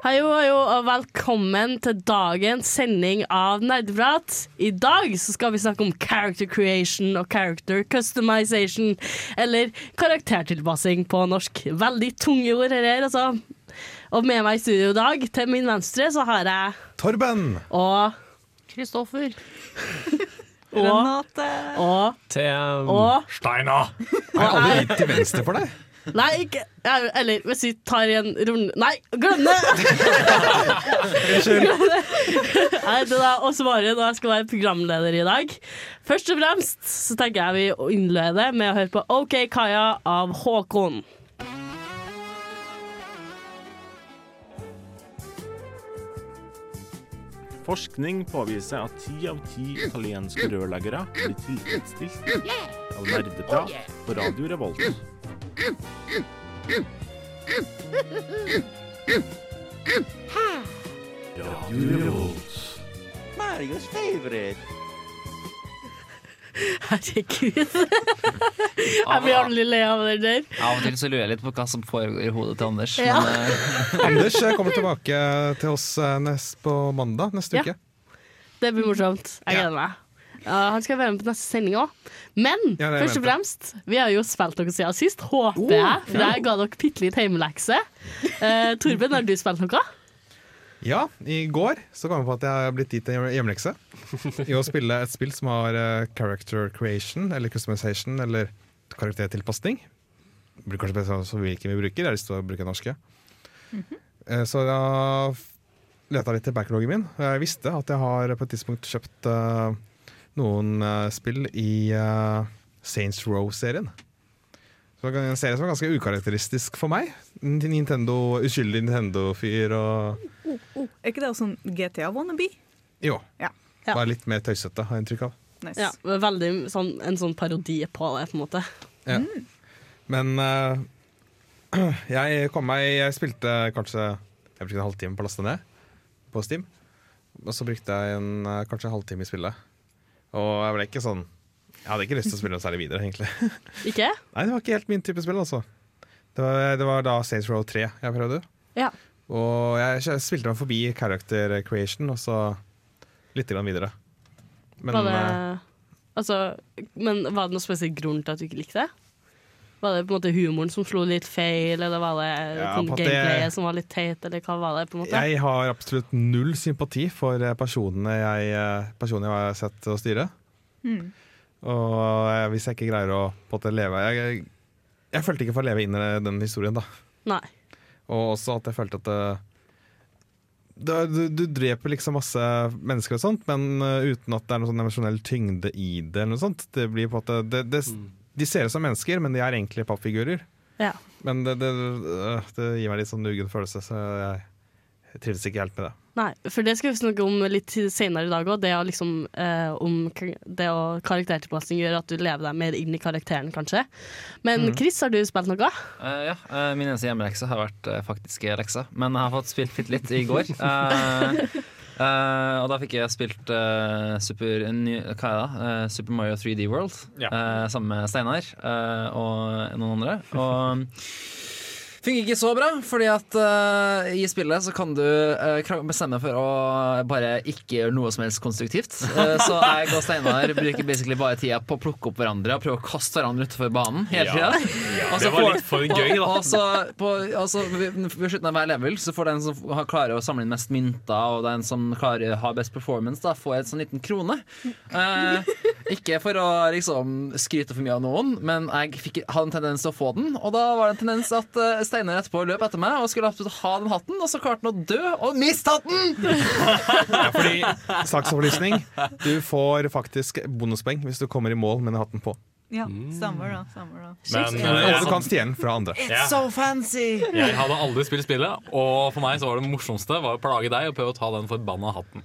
Hallo, hallo, og velkommen til dagens sending av Nerdeprat. I dag så skal vi snakke om character creation og character customization, eller karaktertilpassing på norsk. Veldig tunge ord her, altså. Og med meg i studio i dag, til min venstre, så har jeg Torben! og Kristoffer. og, Renate. og, Til og Steinar! Er jeg aldri litt til venstre for deg? Nei, ikke ja, Eller hvis vi tar en runde Nei, glem det! Unnskyld. det. Nei, det er også Mari, og jeg skal være programleder i dag. Først og fremst så tenker jeg vi innleder med å høre på OK Kaja av Håkon. Forskning påviser at ti av ti italienske rørleggere blir tilfredsstilt av nerdeprat på Radio Revolt. Marios favorite. Herregud. Jeg blir aldri lei av det der. Av og til så lurer jeg litt på hva som foregår i hodet til Anders. Ja. Men, uh... Anders eh, kommer tilbake til oss eh, nest på mandag neste Ja. uke. Det blir morsomt. Jeg gleder meg. Ja, han skal være med på neste sending òg. Men Ja, først og fremst, vi har jo spilt noe siden sist, håper jeg. For jeg ga dere bitte litt hjemmelekse. Uh, Torben, har du spilt noe? Ja, i går så kom jeg på at jeg har blitt gitt en hjemmelekse. I å spille et spill som har uh, character creation, eller customization, eller karaktertilpasning. Blir kanskje bedre som hvilken vi bruker. Jeg har lyst til å bruke norske. uh, Så da leta litt til backloggen min. og Jeg visste at jeg har på et tidspunkt kjøpt eh, noen eh, spill i eh, Saints Row-serien. En serie som var ganske ukarakteristisk for meg. Nintendo, Uskyldig Nintendo-fyr og Er ikke det også sånn GTA wannabe? Jo. Ja. Ja. Bare litt mer tøysete, har jeg inntrykk av. Nice. Ja, veldig sånn, en sånn parodi på det, på en måte. Ja. Men uh, jeg kom meg Jeg spilte kanskje Jeg brukte en halvtime på å laste ned på Steam. Og så brukte jeg en, kanskje en halvtime i spillet. Og jeg ble ikke sånn Jeg hadde ikke lyst til å spille noe særlig videre, egentlig. Ikke? Nei, det var ikke helt min type spill, altså. Det var, det var da Saints Row 3 jeg prøvde. Ja. Og jeg spilte meg forbi character creation, og så litt grann videre. Men var det eh, Altså, men var det noen spesiell grunn til at du ikke likte det? Var det på en måte humoren som slo litt feil, eller var det Ja, det- gameplayet som var litt teit, eller hva var det? på en måte? Jeg har absolutt null sympati for eh, personene jeg, eh, personene jeg har sett å styre. Mm. Og eh, hvis jeg ikke greier å på en måte leve jeg, jeg, jeg følte ikke for å leve inn i den historien, da. Nei. Og også at jeg følte at det, det, du, du dreper liksom masse mennesker og sånt, men uten at det er noen sånn emosjonell tyngde i det. eller noe sånt Det blir på en måte det, det, De ser ut som mennesker, men de er egentlig pappfigurer. Ja. Men det, det, det gir meg litt sånn nugen følelse, så jeg, trives ikke helt med det. Nei, for det skal vi snakke om litt senere i dag òg. Det, liksom, eh, det å karaktertilpasning gjør at du lever deg mer inn i karakteren, kanskje. Men Mm. Chris, har du spilt noe? Uh, ja, Uh, min eneste hjemmelekse har vært uh, faktisk lekser. men jeg har fått spilt litt i går. Eh, eh, og da fikk jeg spilt uh, Super, ny, hva er det? Eh, Super Mario 3D World eh, sammen med Steinar og noen andre. Og Fungerer ikke så bra, fordi at uh, i spillet så kan du uh, bestemme for å bare ikke gjøre noe som helst konstruktivt. Uh, så jeg og Steinar bruker basically bare tida på å plukke opp hverandre og prøve å kaste hverandre utenfor banen hele tida. Ja. Ja, Det var får- litt for gøy, da. Og, så på, altså, ved, slutten av hver level så får den som klarer å samle inn mest mynter, og den som klarer å ha best performance, da får en sånn liten krone. Ikke for å liksom skryte for mye av noen, men jeg fikk, hadde en tendens til å få den. Og da var det en tendens at Steinar etterpå løp etter meg og skulle absolutt ha den hatten, og så klarte han å dø og miste hatten! Ja, fordi Saksopplysning. Du får faktisk bonuspoeng hvis du kommer i mål med den hatten på. Ja, stemmer da. Stemmer da. Men Og eh, du kan stjele den fra andre. It's So fancy! jeg hadde aldri spilt spillet, og for meg så var det morsomste var å plage deg og prøve å ta den forbanna hatten.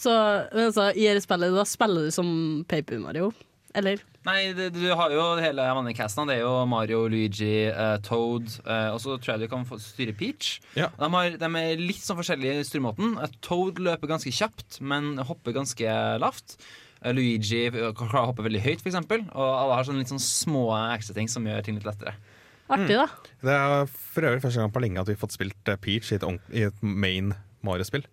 Så altså, i det spillet, da spiller du som Paper Mario. Eller? Nei, det, du har jo hele vanlige casten. Det er jo Mario, Luigi, uh, Toad. Uh, og så tror jeg du kan få styre Peach. Ja. De, har, de er litt sånn forskjellige i styremåten. Eh, Toad løper ganske kjapt, men hopper ganske lavt. Uh, Luigi klarer å hoppe veldig høyt, f.eks. Og alle har sånne litt sånn små ekstra ting som gjør ting litt lettere. Artig, da. Det er for øvrig første gang på lenge at vi har fått spilt Peach i et, i et main Mario-spill.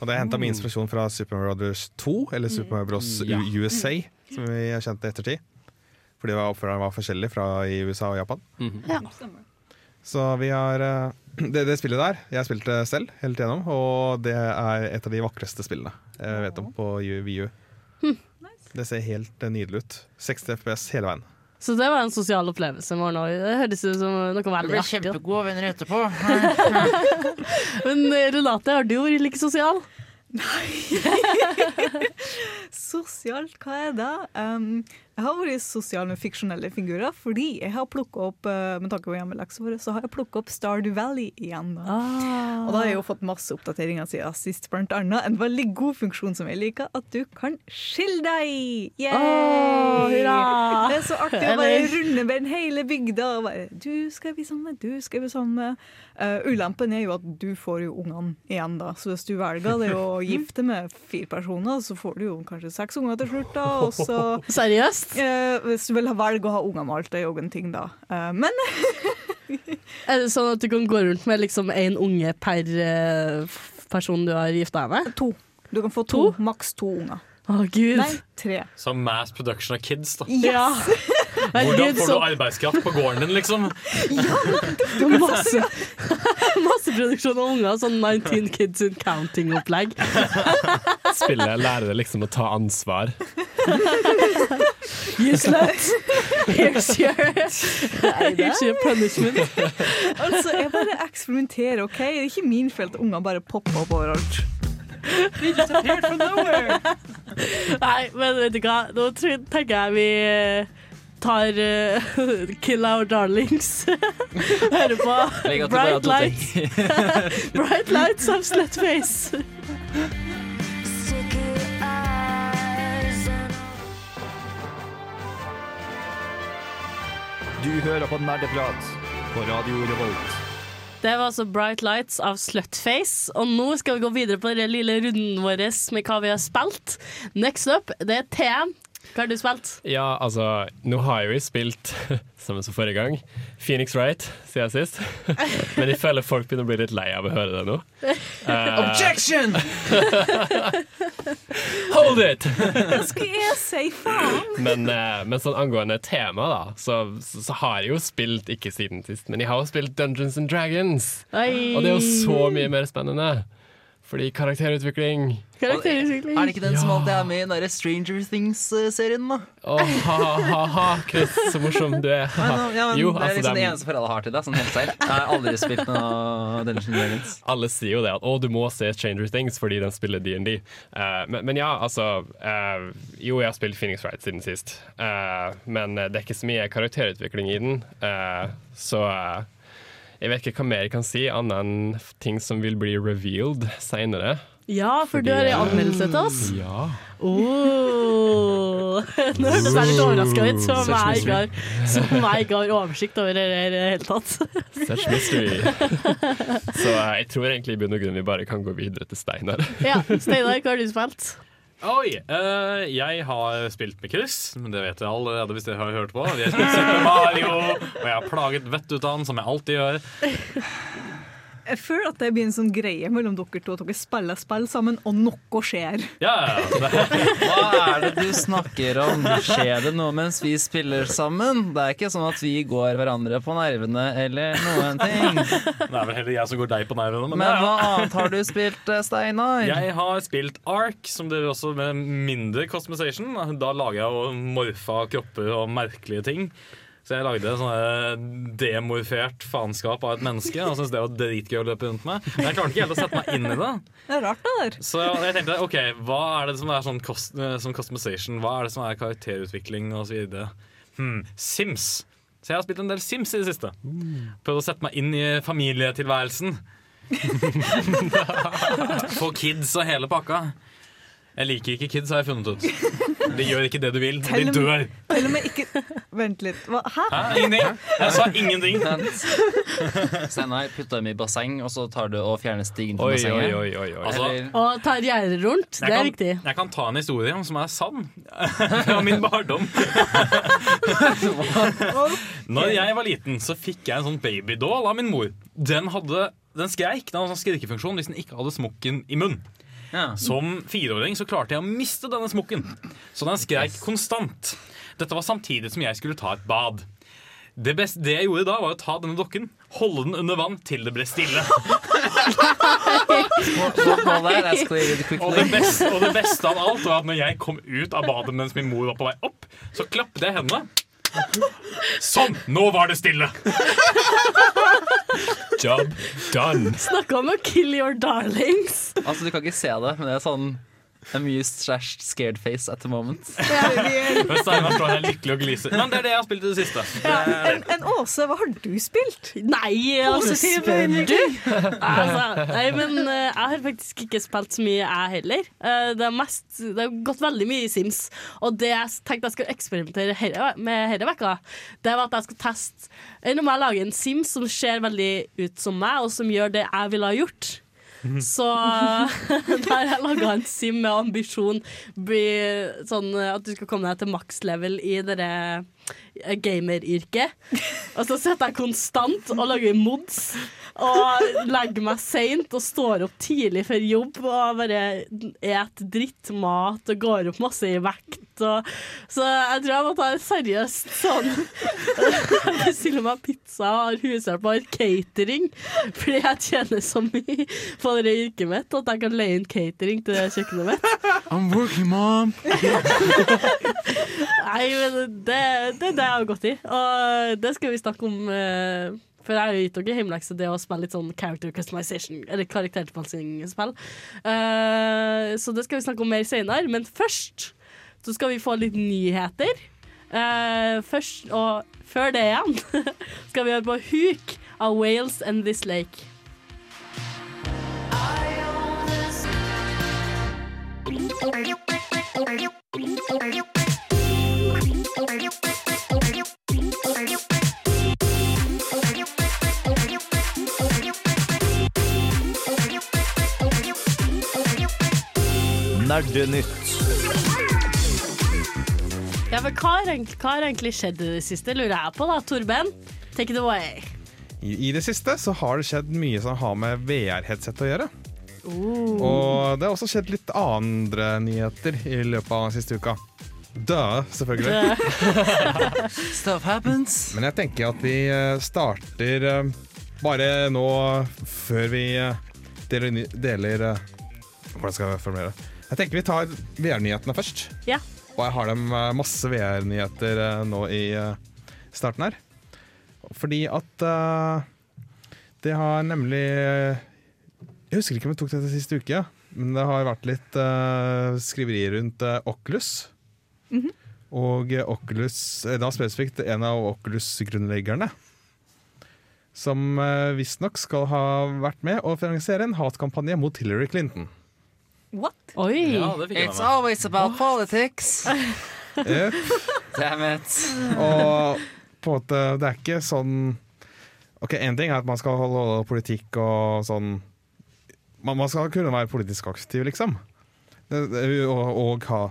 Og det henta min inspirasjon fra Super Mario Brothers 2, eller Super Mario Bros. Ja. USA, som vi har kjent i ettertid. Fordi det var, oppføreren var forskjellig fra i USA og Japan. Stemmer. Så vi har eh, det, det spillet der jeg spilte selv helt igjennom, og det er et av de vakreste spillene jeg vet om på VU. Det ser helt eh, nydelig ut. 60 FPS hele veien. Så det var en sosial opplevelse. Morgen, det høres ut som noe veldig artig. da. venner etterpå. Men eh, Renate, har du vært like sosial? Nei. Sosialt, hva er det? Um, jeg har vært sosial med fiksjonelle figurer fordi jeg har plukket opp uh, med tanke på hjemmeleksa vår, så har jeg opp Stardew Valley igjen. Da. Ah. Og da har jeg jo fått masse oppdateringer siden sist, blant annet en veldig god funksjon som jeg liker, at du kan skille deg! Åh! Det er så artig å bare runde med hele bygda og bare Du skal vi sammen, du skal vi sammen. Uh, ulempen er jo at du får jo ungene igjen, da. Så hvis du velger det å gifte med fire personer, så får du jo kanskje seks unger til slutt, da. Og så Seriøst? eh, Hvis du vil velge å ha unger med alt, det er jo en ting, da. Eh, men Er det sånn at du kan gå rundt med liksom én unge per eh, person du har gifta deg med? to. Du kan få to, maks to unger. Å, gud. Nei, tre. Så mass production av kids, da. Ja. Hvordan får du arbeidskraft på gården din, liksom? masse, masse Masseproduksjon av unger. Sånn 19 Kids in Counting-opplegg. Spille lærere liksom å ta ansvar. You slut! Here's your, here's your punishment. Altså, jeg bare eksperimenterer, OK? Det er ikke min feil at unger bare popper opp overalt. Nei, men vet du hva, nå tenker jeg vi eh, tar uh, Kill Our Darlings. Hører på Bright Lights. Bright Lights of Slutface. Du hører på Nerdeprat på Radio Revolt. Det var altså Bright Lights av Slutface. Og nå skal vi gå videre på den lille runden vår med hva vi har spilt. Next up, det er TM. Hva har du spilt? Ja, altså, nå har jeg jo spilt, som forrige gang, Phoenix Wright siden sist. Men jeg føler folk begynner å bli litt lei av å høre det nå. Uh, Objection! hold it! Hva skal jeg si, faen? Men, uh, men sånn angående tema, da, så, så, så har jeg jo spilt, ikke siden sist, men jeg har jo spilt Dungeons and Dragons. Oi. Og det er jo så mye mer spennende. Fordi karakterutvikling Karakterutvikling. Er det ikke den som alltid er med i den Stranger Things-serien, da? Åh, ha-ha-ha, Chris, så morsom du er. Nei, ja, men Jo, det er altså, liksom det eneste forholdet jeg har til deg, Sånn helt selv. Jeg har aldri spilt noe Dungeons Dragons. Alle sier jo det at å, du må se Stranger Things fordi den spiller DND. Uh, men, men ja, altså uh, Jo, jeg har spilt Phoenix Wright siden sist. uh, men det er ikke så mye karakterutvikling i den. eh, så eh, jeg vet ikke hva mer jeg kan si, annet enn ting som vil bli revealed seinere. Ja, for du har en anmeldelse til oss. Ja. Oh. Nå hørtes jeg litt overraska ut, som om jeg ikke har, som jeg ikke har oversikt over det i det hele tatt. Such mystery. så eh, jeg tror egentlig i bunn og grunn vi bare kan gå videre til Steinar. Ja, Steinar, hva har du spilt? Oi, Uh, jeg har spilt med Chris, men det vet jeg allerede hvis dere har hørt på. Vi har spilt Super Mario, og jeg har plaget vettet ut av han, som jeg alltid gjør. Jeg føler at det blir en sånn greie mellom dere to, at dere spiller spill sammen, og noe skjer. Ja, ja, ja. Hva er det du snakker om? Skjer det noe mens vi spiller sammen? Det er ikke sånn at vi går hverandre på nervene eller noen ting. det er vel heller jeg som går deg på nervene. Men, Men ja, hva annet har du spilt, eh, Steinar? Jeg har spilt Ark, som dere også med mindre customization. Da lager jeg jo morfa kropper og merkelige ting. Så jeg lagde sånn demorfert faenskap av et menneske. Og syntes det var dritgøy å løpe rundt med. Men jeg klarte ikke helt å sette meg inn i det. Det er rart, det der. Så jeg tenkte ok, hva er det som er sånn kost, eh, som customization? Hva er det som er karakterutvikling osv.? Hmm, Sims. Så jeg har spilt en del Sims i det siste. Prøvd å sette meg inn i familietilværelsen. Få kids og hele pakka. Jeg liker ikke kids, har jeg funnet ut. De gjør ikke det du vil. De dør. Til og med ikke Vent litt. Hva? Hæ? Hæ? Ingenting. Jeg sa ingenting. Steinar putter dem i basseng, og så tar du og fjerner stigen fra Oi, bassenget. oi, oi, oi, oi. Altså, Eller, Og tar gjerdet rundt. Det Jeg er kan, viktig. jeg kan ta en historie som er sann fra min barndom. Når jeg var liten, så fikk jeg en sånn babydoll av min mor. Den, hadde, den skreik. Den hadde sånn skrikefunksjon hvis den ikke hadde smokken i munnen. ja. Som fireåring så klarte jeg å miste denne smokken. Så den skreik konstant. Dette var samtidig som jeg skulle ta et bad. Det, beste, det jeg gjorde da, var å ta denne dokken, holde den under vann til det ble stille. Og det, beste, og det beste av alt var at når jeg kom ut av badet mens min mor var på vei opp, så klappet jeg hendene. Sånn! Nå var det stille! Job done. Snakka om å kill your darlings. Altså, du kan ikke se det, men det er sånn amused slash scared face at the moment. Steinar står her lykkelig og gliser. Men det er det jeg har spilt i det siste. Det En, en Åse, hva har du spilt? Nei, altså, spør du? Altså, nei, men uh, jeg har faktisk ikke spilt så mye, jeg heller. Uh, det, er mest, det har gått veldig mye i Sims. Og det jeg tenkte jeg skulle eksperimentere her, med denne uka, det var at jeg skulle teste Nå må jeg lage en Sims som ser veldig ut som meg, og som gjør det jeg ville ha gjort. Så der har jeg laga en sim med ambisjon bli sånn at du skal komme deg til maks level i det eh, gameryrket. Og så sitter jeg konstant og lager mods. Og legger meg seint og står opp tidlig før jobb og bare et drittmat og går opp masse i vekt. Og, så jeg tror jeg må ta det seriøst sånn. Jeg bestiller meg pizza og har hushjelp og har catering. Fordi jeg tjener så mye på det yrket mitt at jeg kan leie inn catering til det kjøkkenet mitt. I'm working, mom. Nei, men det, det er det jeg har gått i. Og det skal vi snakke om. eh, for jeg gitt dere hjemmelekse det å spille litt sånn character customization, eller karaktertilpassingsspill. Uh, så det skal vi snakke om mer senere. Men først så skal vi få litt nyheter. Uh, først, og før det igjen, skal vi høre på Hook av Wales and This Lake. Nerdenytt. Ja, men hva har, egentlig- hva har egentlig skjedd i det siste, lurer jeg på da, Torben? Take it away. I, I det siste så har det skjedd mye som har med VR-headset å gjøre. Oh. Og det har også skjedd litt andre nyheter i løpet av siste uka. Dø, selvfølgelig. Stuff happens. Men jeg tenker at vi eh, starter eh, bare nå før vi eh, deler, deler Hvordan skal jeg formulere det? Jeg tenker vi tar VR-nyhetene først. Ja. Og jeg har dem eh, masse VR-nyheter eh, nå i eh, starten her. Fordi at uh, det har nemlig Jeg husker ikke om jeg tok dette siste uke, men det har vært litt uh, skriverier rundt uh, Oculus. Og eh, Oculus, eh, da spesifikt en av Oculus-grunnleggerne, som visstnok skal ha vært med å finansiere en hatkampanje mot Hillary Clinton. What? Oi. Ja, det fikk jeg It's med meg. always about politics. Yep. Damn it. Og på en måte, det er ikke sånn Ok, Én ting er at man skal holde politikk og sånn Man, man skal kunne være politisk aktiv, liksom. Det, det, og, og ha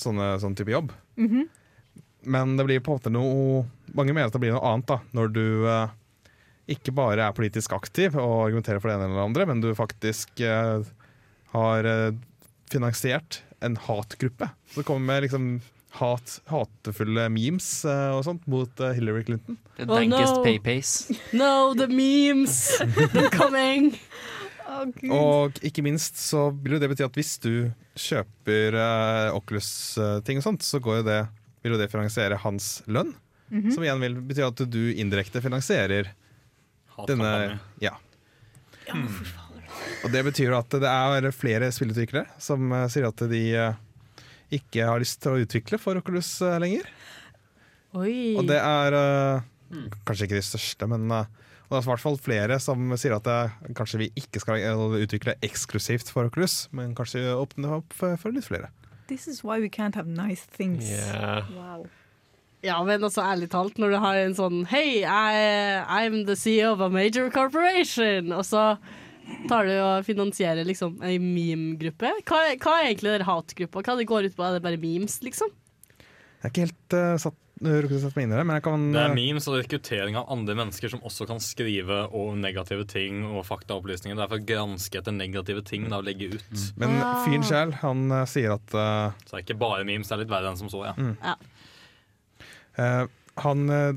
sånne, sånn type jobb. Men det blir på en måte noe Mange mener at det blir noe annet da når du eh, ikke bare er politisk aktiv og argumenterer for det ene eller det andre, men du faktisk eh, har eh, finansiert en hatgruppe. Så det kommer med liksom hat, hatefulle memes eh, og sånt mot eh, Hillary Clinton. The Oh, no. pay-pace. No, the memes! They're coming! Oh, Og ikke minst så vil jo det bety at hvis du kjøper uh, Oculus-ting og sånt, så går jo det, vil jo det finansiere hans lønn. Som igjen vil bety at du indirekte finansierer denne Ja. Ja. Og det betyr at det er flere spillutviklere som eh, sier at de eh, ikke har lyst til å utvikle for Oculus eh, lenger. Oi. Og det er kanskje ikke de største, men og det er i hvert fall flere som sier at det, kanskje vi ikke skal utvikle eksklusivt for Oculus, men kanskje åpne opp for, for litt flere. This is why we can't have nice things. Yeah. Wow. Ja, men også ærlig talt, når du har en sånn Hei, I'm the CEO of a major corporation, og så tar du og finansierer liksom ei meme-gruppe. Hva, hva er egentlig den hatgruppa? Hva det går ut på? Er det bare memes, liksom? Jeg er ikke helt uh, satt, rukket å sette meg inn i det, men jeg kan Det er eh, memes og rekruttering av andre mennesker som også kan skrive om negative ting og faktaopplysninger. Derfor granske etter negative ting da, og legge ut. Men Ah. fyren sjøl, han uh, sier at uh, Så det er ikke bare memes, det er litt verre enn som så, ja. Ja. Uh, han eh,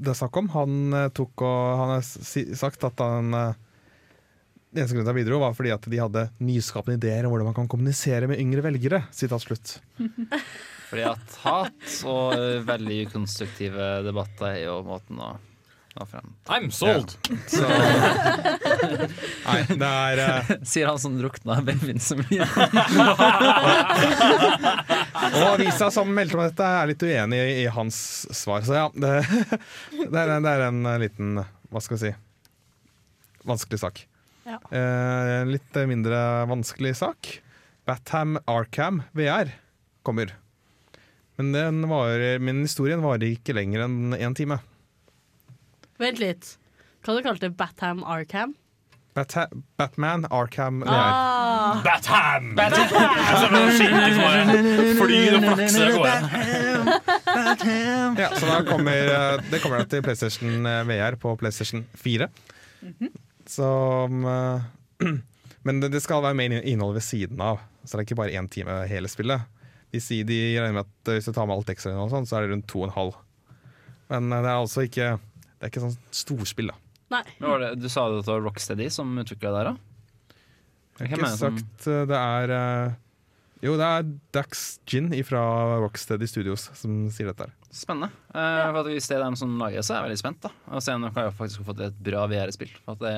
det er snakk om, han eh, tok og Han har si, sagt at han eh, eneste grunnen til at jeg bidro, var fordi at de hadde nyskapende ideer om hvordan man kan kommunisere med yngre velgere. Sitat slutt. Fordi at hat og eh, veldig ukonstruktive debatter er jo måten å nå frem. I'm sold! Så Nei, det er uh... sier han som drukna babyen så mye. Og avisa som meldte om dette, er litt uenig i, i hans svar. Så ja, det, det, er, det er en liten Hva skal vi si vanskelig sak. Ja. Eh, en litt mindre vanskelig sak. Batham Arkham VR kommer. Men, den var, men historien varer ikke lenger enn én time. Vent litt. Hva du kalte du Batham Arkham? Bat Batman Arkham VR. Ah, Batham! Og flakser av gårde. Ja, så da kommer, eh, det kommer til PlayStation eh, VR på PlayStation 4. Som eh, Men det, det skal være mer innhold ved siden av, så det er ikke bare én time hele spillet. De sier de regner med at eh, hvis du tar med alt ekstra, sånn, så er det rundt to og en halv. Men eh, det er altså ikke Det er ikke sånn storspill, da. nei. Men var det, du sa det var Rocksteady som utvikla det der, da? Jeg har ikke sagt som- sagt det er jo, det er Dax Gin fra Rocksteady Studios som sier dette. her Spennende. Uh, for at Hvis det er dem som lager så er jeg veldig spent. da Og se om jeg faktisk få til et bra VR-spill. For at det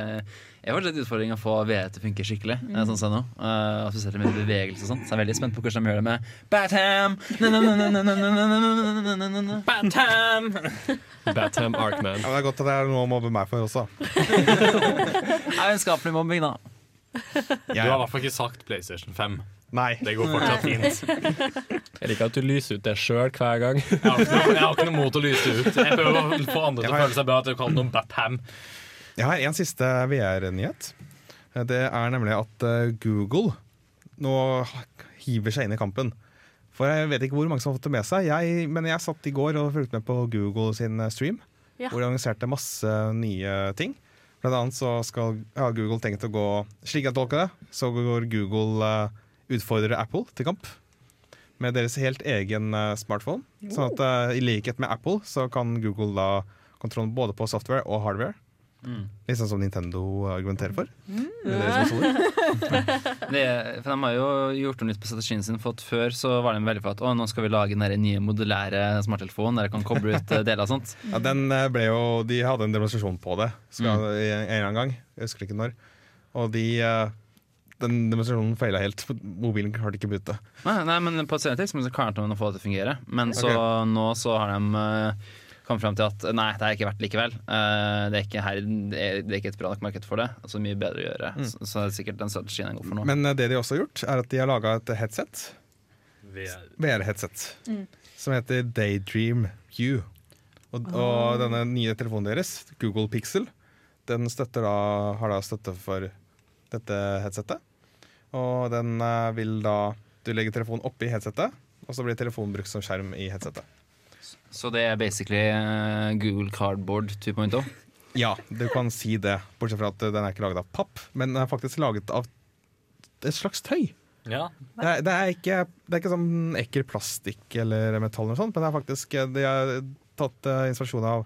er fortsatt en utfordring å få VR til å funke skikkelig. Mm. Sånn som nå uh, Spesielt med bevegelse og sånt. Så jeg er veldig spent på hvordan de gjør det med Batham! Batham! Batham Arkman. Ja, det er godt at det er noe å mobbe meg for også. Det er vennskapelig mobbing, da. Du har i hvert fall ikke sagt PlayStation 5. Nei. Det går fortsatt fint. Jeg liker at du lyser ut det sjøl hver gang. Jeg har noe, jeg har ikke noe mot å lyse ut. Jeg prøver å få andre til å føle seg bra at du kaller noen Batham. Jeg har en siste VR-nyhet. Det er nemlig at eh, Google nå hiver seg inn i kampen. For jeg vet ikke hvor mange som har fått det med seg, jeg, men jeg satt i går og fulgte med på Google sin eh, stream. Ja. Hvor de annonserte masse nye ting. Blant annet så skal, har Google tenkt å gå Slik jeg tolker det, så går Google eh, utfordrer Apple til kamp. Med deres helt egen smartphone. smartphone. Sånn at eh, i likhet med Apple så kan Google da kontrollen både på software og hardware. Litt sånn som Nintendo argumenterer for. Mm. deres er Det, for De har jo gjort noe nytt på strategien sin. For at Før så var de veldig for at å, nå skal vi lage den nye modulære smarttelefonen der jeg kan koble ut eh, deler og sånt. Ja, den eh, ble jo, De hadde en demonstrasjon på det skal, en, en eller annen gang. Jeg husker ikke når. Og de, eh, den demonstrasjonen feila helt. Mobilen klarte ikke boote. Nei, nei, men på et senere tidspunkt så klarte man å få det til å fungere. Men så okay. nå så har de uh, kommet frem til at nei, det er ikke verdt likevel. Uh, det, er her, det, er, det er ikke et bra nok marked for det. Altså mye bedre å gjøre. Så, så er det sikkert den strategien jeg går for nå. Men uh, det de også har gjort, er at de har laga et headset. VR. VR-headset. Som heter Daydream View. Og, og denne nye telefonen deres, Google Pixel, den da, har da støtte for dette headsetet. Og den eh, vil da Du legger telefonen oppi headsetet, og så blir telefonen brukt som skjerm i headsetet. Så det er basically eh, Google Cardboard 2.0. Ja, du kan si det, bortsett fra at den er ikke laget av papp, men den er faktisk laget av et slags tøy. Ja. Det er, det er, ikke, det er ikke sånn ekkel plastikk eller metall, eller sånt, men det er faktisk De har tatt uh, inspirasjon av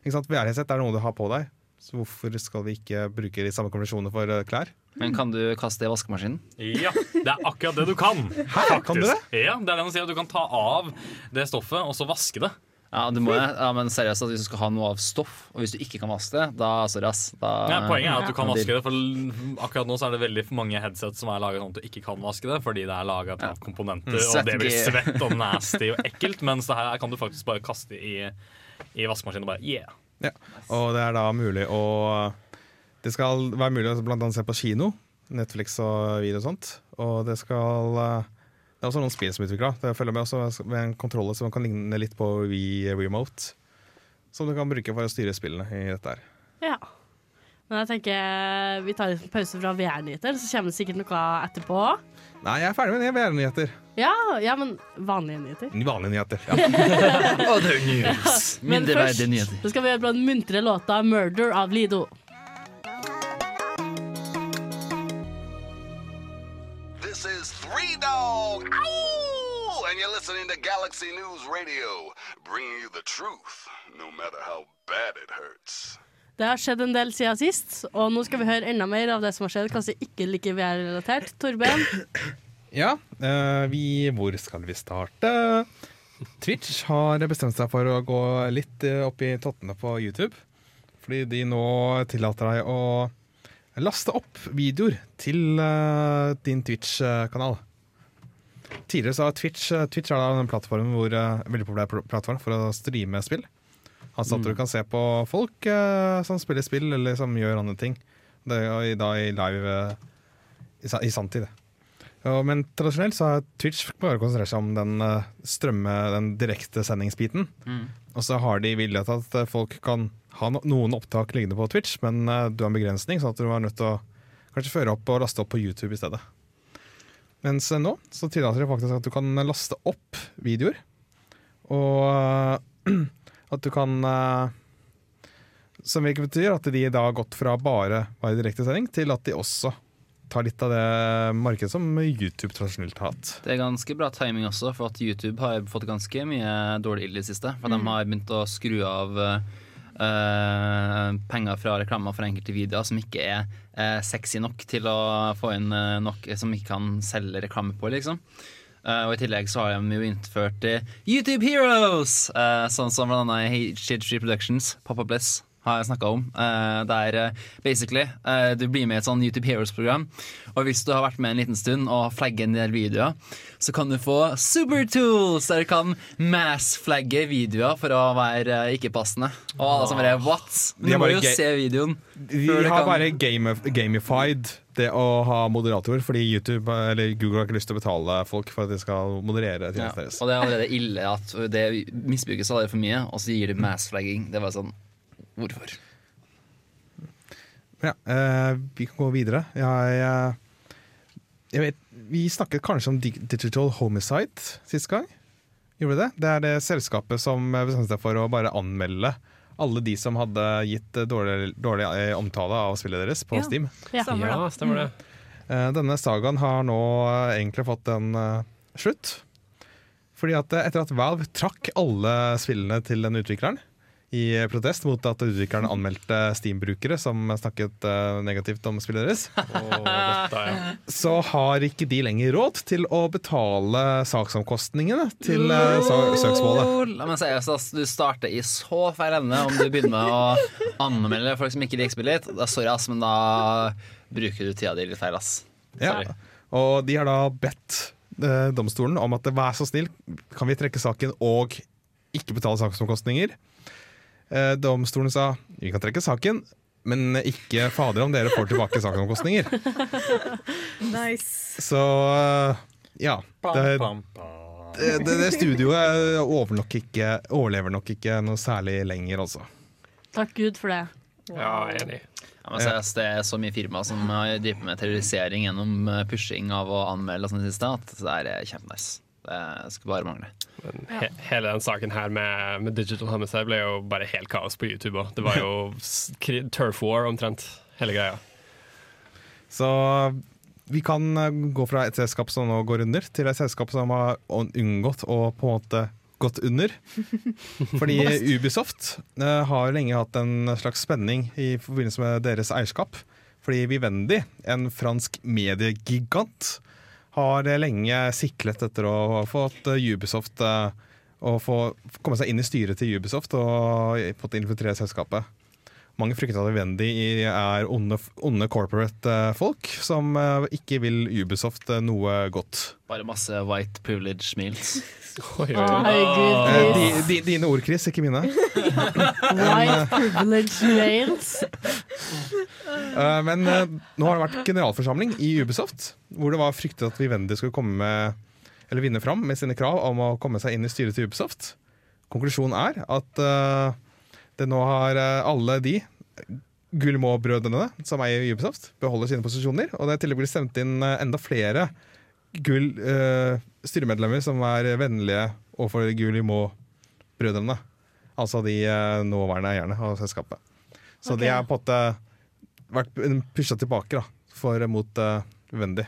ikke sant? VR-headset er noe du har på deg, så hvorfor skal vi ikke bruke de samme konvensjonene for eh, klær? Men kan du kaste det i vaskemaskinen? ja, det er akkurat det du kan. Hæ, kan du det? Ja, det er det han sier, at du kan ta av det stoffet og så vaske det. Ja, du må, ja, men seriøst, at hvis du skal ha noe av stoff, og hvis du ikke kan vaske det, da sorry, ass. Da, Ja, poenget er at du kan vaske det, for akkurat nå så er det veldig mange headset som er laget sånn at du ikke kan vaske det, fordi det er laget av komponenter, Mm, og det blir svett- svett og nasty og ekkelt, mens det her kan du faktisk bare kaste i, i vaskemaskinen og bare yeah. Ja. Og det er da mulig å Det skal være mulig å blant annet se på kino, Netflix og video og sånt. Og det skal eh, Det er også noen spill som er utvikla. Det følger med også med en kontroller som kan ligne litt på Wii Remote. Som du kan bruke for å styre spillene i dette her. Ja. Men jeg tenker vi tar en pause fra VR-nyheter, så kommer det sikkert noe etterpå. Nei, jeg er ferdig med VR-nyheter. Ja, ja, men vanlige nyheter. Vanlige nyheter. Ja. Other news. Men Mindreverdige først nyheter. så skal vi høre på den muntre låta 'Murder' av Lido. Ow! And you're listening to Galaxy News Radio, bringing you the truth, no matter how bad it hurts. Det har skjedd en del siden sist, og nå skal vi høre enda mer av det som har skjedd, kanskje ikke like VR-relatert. Torben, Ja, eh, vi, hvor skal vi starte? Twitch har bestemt seg for å gå litt eh, opp i tottene på YouTube. Fordi de nå tillater deg å laste opp videoer til eh, din Twitch-kanal. Tidligere så har Twitch eh, Twitch er da en plattform hvor, eh, veldig populær plattform for å streame spill. Altså at du kan se på folk uh, som spiller spill, eller som gjør andre ting. Det er da i live uh, i, i sanntid. Ja, men tradisjonelt så har Twitch bare konsentrert seg om den uh, strømme, den direkte sendingsbiten. Mm. Og så har de villet at eh, folk kan ha no noen opptak liggende på Twitch, men eh, du har en begrensning, sånn at du er nødt til å kanskje føre opp og laste opp på YouTube i stedet. Mens eh, nå så tillater de faktisk at du kan laste opp videoer. Og eh, at du kan eh, Som hvilket betyr at de da har gått fra bare være direktesending til at de også tar litt av det markedet som YouTube tradisjonelt har hatt. Det er ganske bra timing også, for at YouTube har fått ganske mye dårlig ild i det siste. For de har begynt å skru av eh, penger fra reklamer for enkelte videoer som ikke er eh, sexy nok til å få inn eh, nok som ikke kan selge reklame på, liksom. Uh, og I tillegg så har de jo innført uh, YouTube Heroes, uh, sånn som blant annet H3 Productions, Pop-Up Bliss har jeg snakka om. Det der eh, basically eh, du blir med i et sånn YouTube Heroes-program. Og hvis du har vært med en liten stund og flagger en del videoer, så kan du få supertools! der du kan mass-flagge videoer for å være eh, ikke-passende. Og alle som bare what? Er du må jo se videoen. De har bare gamif gamified det å ha moderator, fordi YouTube eller Google har ikke lyst til å betale folk for at de skal moderere Ja, tjenesten deres. og det er allerede ille at det misbrukes allerede for mye, og så gir det mass-flagging. Det var sånn Hvorfor? Ja, eh, vi kan gå videre. Jeg, eh, jeg vet, vi snakket kanskje om Digital Homicide sist gang. Gjorde vi det? Det er det selskapet som eh, bestemte seg for å bare anmelde alle de som hadde gitt eh, dårlig, dårlig eh, omtale av spillet deres på Ja. Steam. Ja. Stemmer Ja, det. stemmer det. Eh, Denne sagaen har nå egentlig fått en uh, slutt. Fordi at etter at Valve trakk alle spillene til den utvikleren i protest mot at utvikleren anmeldte Steam-brukere som snakket eh, negativt om spillet deres, oh, dette, ja. så har ikke de lenger råd til å betale saksomkostningene til eh, søksmålet. La meg si altså, Du starter i så feil ende om du begynner med å anmelde folk som ikke liker spillet ditt. Sorry, ass, men da bruker du tida di litt feil, ass. Ja. Og de har da bedt eh, domstolen om at vær så snill, kan vi trekke saken og ikke betale saksomkostninger. Eh, domstolen sa vi kan trekke saken, men ikke fader om dere får tilbake saksomkostninger. Nice. Så eh, ja. Det, det, det, det studioet overlever nok, ikke, overlever nok ikke noe særlig lenger, altså. takk Gud for det. ja, enig. Det er så mye firma som har drevet med terrorisering gjennom eh, pushing av å anmelde og sånn i det siste, at det er kjempenice. Det skulle bare mangle. Men he hele den saken her med, med Digital Homicide ble jo bare helt kaos på YouTube. Og det var jo turf war omtrent, hele greia. Så vi kan eh, gå fra et selskap som nå går under, til et selskap som har unngått å på en måte gått under. Fordi Ubisoft uh, har lenge hatt en slags spenning i forbindelse med deres eierskap. Fordi Vivendi, en fransk mediegigant, har lenge siklet etter å ha fått eh, Ubisoft eh, å få komme seg inn i styret til Ubisoft og fått infiltrere selskapet. Mange frykter at Vendy er onde, onde corporate eh, folk som eh, ikke vil Ubisoft eh, noe godt. Bare masse white privilege meals. Oi, oi, oi. Eh, di, di, dine ord, Chris, ikke mine. White privilege meals. uh, men uh, nå har det vært generalforsamling i Ubisoft, hvor det var fryktet at Vivendi skulle komme med eller vinne fram med sine krav om å komme seg inn i styret til Ubisoft. Konklusjonen er at eh, det nå har eh, alle de Gullmo-brødrene, som eier Ubisoft, beholder sine posisjoner. Og det er i tillegg blitt stemt inn eh, enda flere Gull, uh, styremedlemmer som er vennlige overfor Gullmo-brødrene. Altså de uh, nåværende eierne av selskapet. Så okay. de har på en måte vært pusha tilbake da, for, mot uh, Vivendi.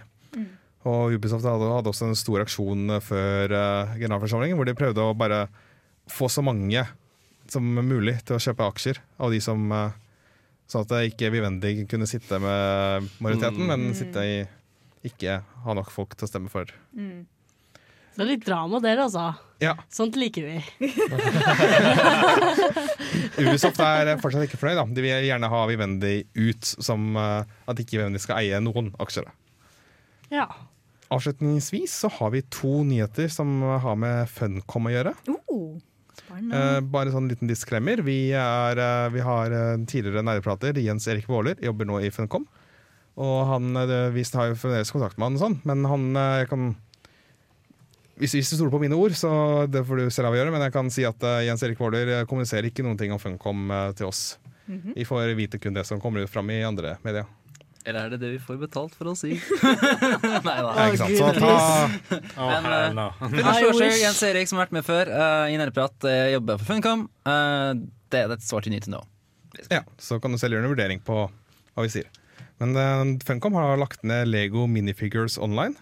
Og Ubisoft hadde, hadde også en stor aksjon eh, før uh, generalforsamlingen, hvor de prøvde å bare få så mange som mulig til å kjøpe aksjer av de som eh, Sånn at ikke Vivendi kunne sitte med majoriteten, Mm. men sitte i ikke ha nok folk til å stemme for. Det er litt drama der, altså. Ja, Sånt liker vi. Ubisoft er fortsatt ikke fornøyd. Da. De vil gjerne ha Vivendi ut, som eh, at ikke Vivendi skal eie noen aksjer. Ja. Avslutningsvis så har vi to nyheter som har med Funcom å gjøre. Oh, spennende. Eh, bare sånn liten diskremmer. Vi, er, eh, vi har eh, tidligere nerdeprater, Jens Erik Våler, jobber nå i Funcom. Og han, eh, vi har jo fremdeles kontakt med han, og sånn, men han kan hvis, hvis du stoler på mine ord, så det får du selv avgjøre, men jeg kan si at Jens Erik Våler kommuniserer ikke noen ting om Funcom til oss. Vi får vite kun det som kommer ut fram i andre medier. Eller er det det vi får betalt for å si? Nei da. Ja, ikke sant? Så ta, Å, Men, eh, I disclosure, wish. Jens Erik som har vært med før uh, i Nerdeprat, uh, jobber for Funcom. Uh, det, that's what you need to know. ja, så kan du selv gjøre en vurdering på hva vi sier. Men uh, Funcom har lagt ned Lego Minifigures online.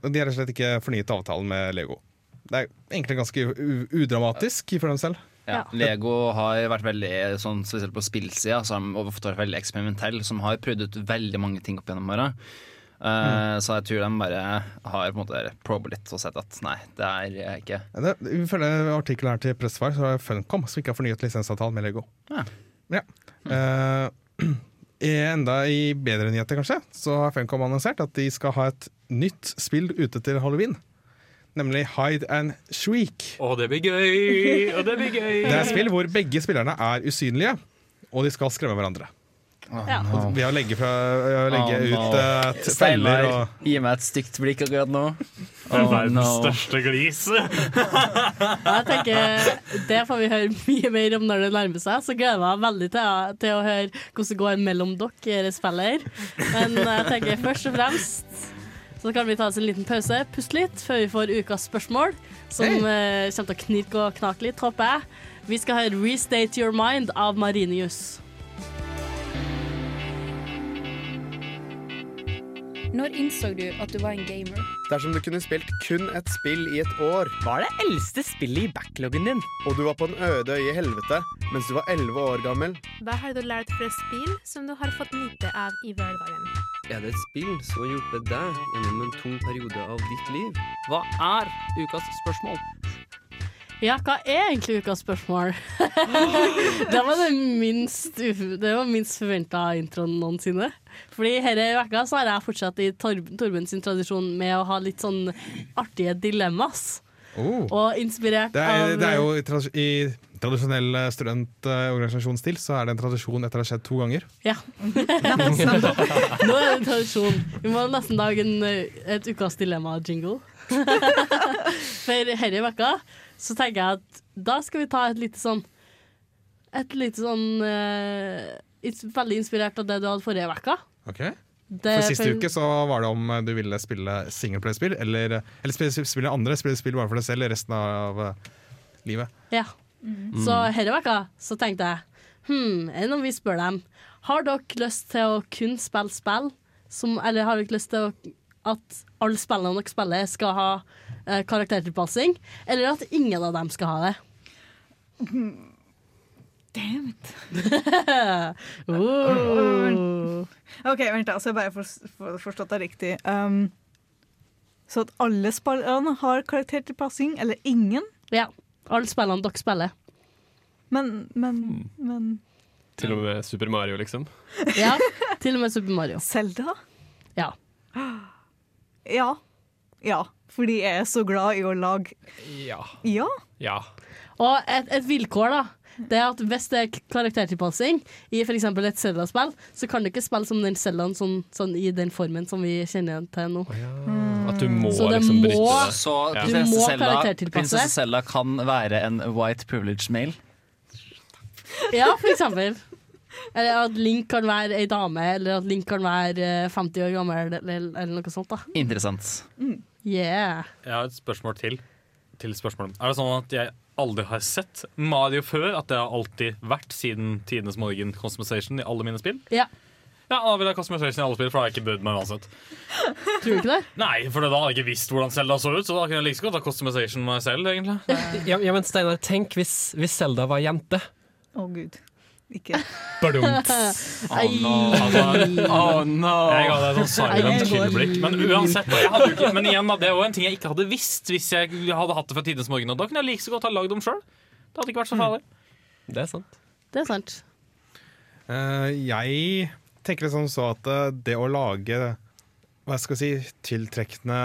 De har rett og slett ikke fornyet avtalen med Lego. Det er egentlig ganske u udramatisk for dem selv. Ja. Lego har vært veldig, sånn, spesielt på spillsida, så har de ofte vært veldig eksperimentell, som har prøvd ut veldig mange ting opp gjennom åra. Eh, Så jeg tror de bare har på en måte probet litt og sett at nei, det er ikke Ja, ifølge artikkelen her til Pressfire så er det Funcom som ikke har fornyet lisensavtalen med Lego. Ja. Ja. I enda i bedre nyheter, kanskje, så har Funcom annonsert at de skal ha et nytt spill ute til halloween. Nemlig Hide and Shriek. Å, det blir gøy! Å, det blir gøy! Det er et spill hvor begge spillerne er usynlige, og de skal skremme hverandre. Ja. no. Ved å legge, fra, å legge Oh, no. ut uh, feller Steinar, og gi meg et stygt blikk akkurat nå. Det er Oh, verdens no. største glis. Jeg tenker Det får vi høre mye mer om når det nærmer seg. Så gleder jeg meg veldig til, til å høre hvordan det går mellom dere dere spiller. Men jeg tenker først og fremst så kan vi ta oss en liten pause, puste litt, før vi får ukas spørsmål, som eh, kommer til å knirke og knake litt, håper jeg. Vi skal høre 'Restate Your Mind' av Marinius. Når innså du at du var en gamer? Dersom du kunne spilt kun et spill i et år Hva er det eldste spillet i backloggen din? og du var på en øde øye i helvete mens du var 11 år gammel, Hva har du lært fra spill som du har fått nyte av i hverdagen? Er det et spill som har hjulpet deg gjennom en tung periode av ditt liv? Hva er ukas spørsmål? Ja, hva er egentlig ukas spørsmål? det var det minst, det var minst forventa introen noensinne. Fordi denne vekka så har jeg fortsatt i Tor Torben sin tradisjon med å ha litt sånn artige dilemmas. oh. Og inspirert det, er, av det er jo i tradisjonell studentorganisasjonsstil så er det en tradisjon etter å ha skjedd to ganger. Ja. Nå er det en tradisjon. Vi må nesten lage en, et ukas dilemma-jingle. For denne vekka så tenker jeg at da skal vi ta et lite sånn Et lite sånn uh, Veldig inspirert av det du hadde forrige vekka. Ok? Det- For Siste uke så var det om du ville spille singleplay-spill, eller, eller spille, spille andre, spille spill bare for deg selv resten av eh, livet. Ja. Så denne uka så tenkte jeg Hm, enn om vi spør dem Har dere lyst til å kun spille spill som, Eller har dere lyst til å, at alle spillene dere spiller skal ha eh, karaktertilpassing Eller at ingen av dem skal ha det Damn it. oh. OK, vent, da, så jeg bare for, forstått det riktig. Um, så at alle spillerne har karaktertilpassing, eller ingen? Ja, alle spillene dere spiller Men, men, men Til og med Super Mario, liksom. Ja, til og med Super Mario Selda? Ja Ja. Ja. Fordi jeg er så glad i å lage Ja. Ja. Ja. Og et, et vilkår da Det er at hvis det er karaktertilpassing I for eksempel et Zelda-spill Så kan du ikke spille som den Zeldaen sånn, sånn i den formen som vi kjenner til nå At du må Så det liksom må- bryte det. Så Ja. Du prinsesse må Zelda, karaktertilpasse. prinsesse Selda kan være en white privileged male. Ja, for eksempel. Eller at Link kan være ei dame, eller at Link kan være eh, 50 år gammel, eller, eller noe sånt. da Interessant. Yeah. Jeg har et spørsmål til. til spørsmålet. Er det sånn at jeg aldri har sett Mario før? At det har alltid vært siden tidenes morgen konsumisation i alle mine spill? Ja. Ja, da vil jeg ha customization i alle spill, for da har jeg ikke brydd meg uansett. Tror du ikke det? Nei, for da hadde jeg ikke visst hvordan Zelda så ut, så da kunne jeg like så godt ha customization meg selv, egentlig. Ja, ja, men Steinar, tenk hvis, hvis Zelda var jente. Å gud. Ikke. Badumt. Ai. Oh no! Jeg ga deg sånn Nei, silent jeg kill-blikk. Men uansett, jeg hadde ikke, men igjen det er jo en ting jeg ikke hadde visst hvis jeg hadde hatt det fra tidenes morgen. Og da kunne jeg like så godt ha lagd dem sjøl. Det hadde ikke vært så farlig. Det er sant. Det er sant. Uh, jeg tenker liksom så at eh, det å lage Hva skal jeg si tiltrekkende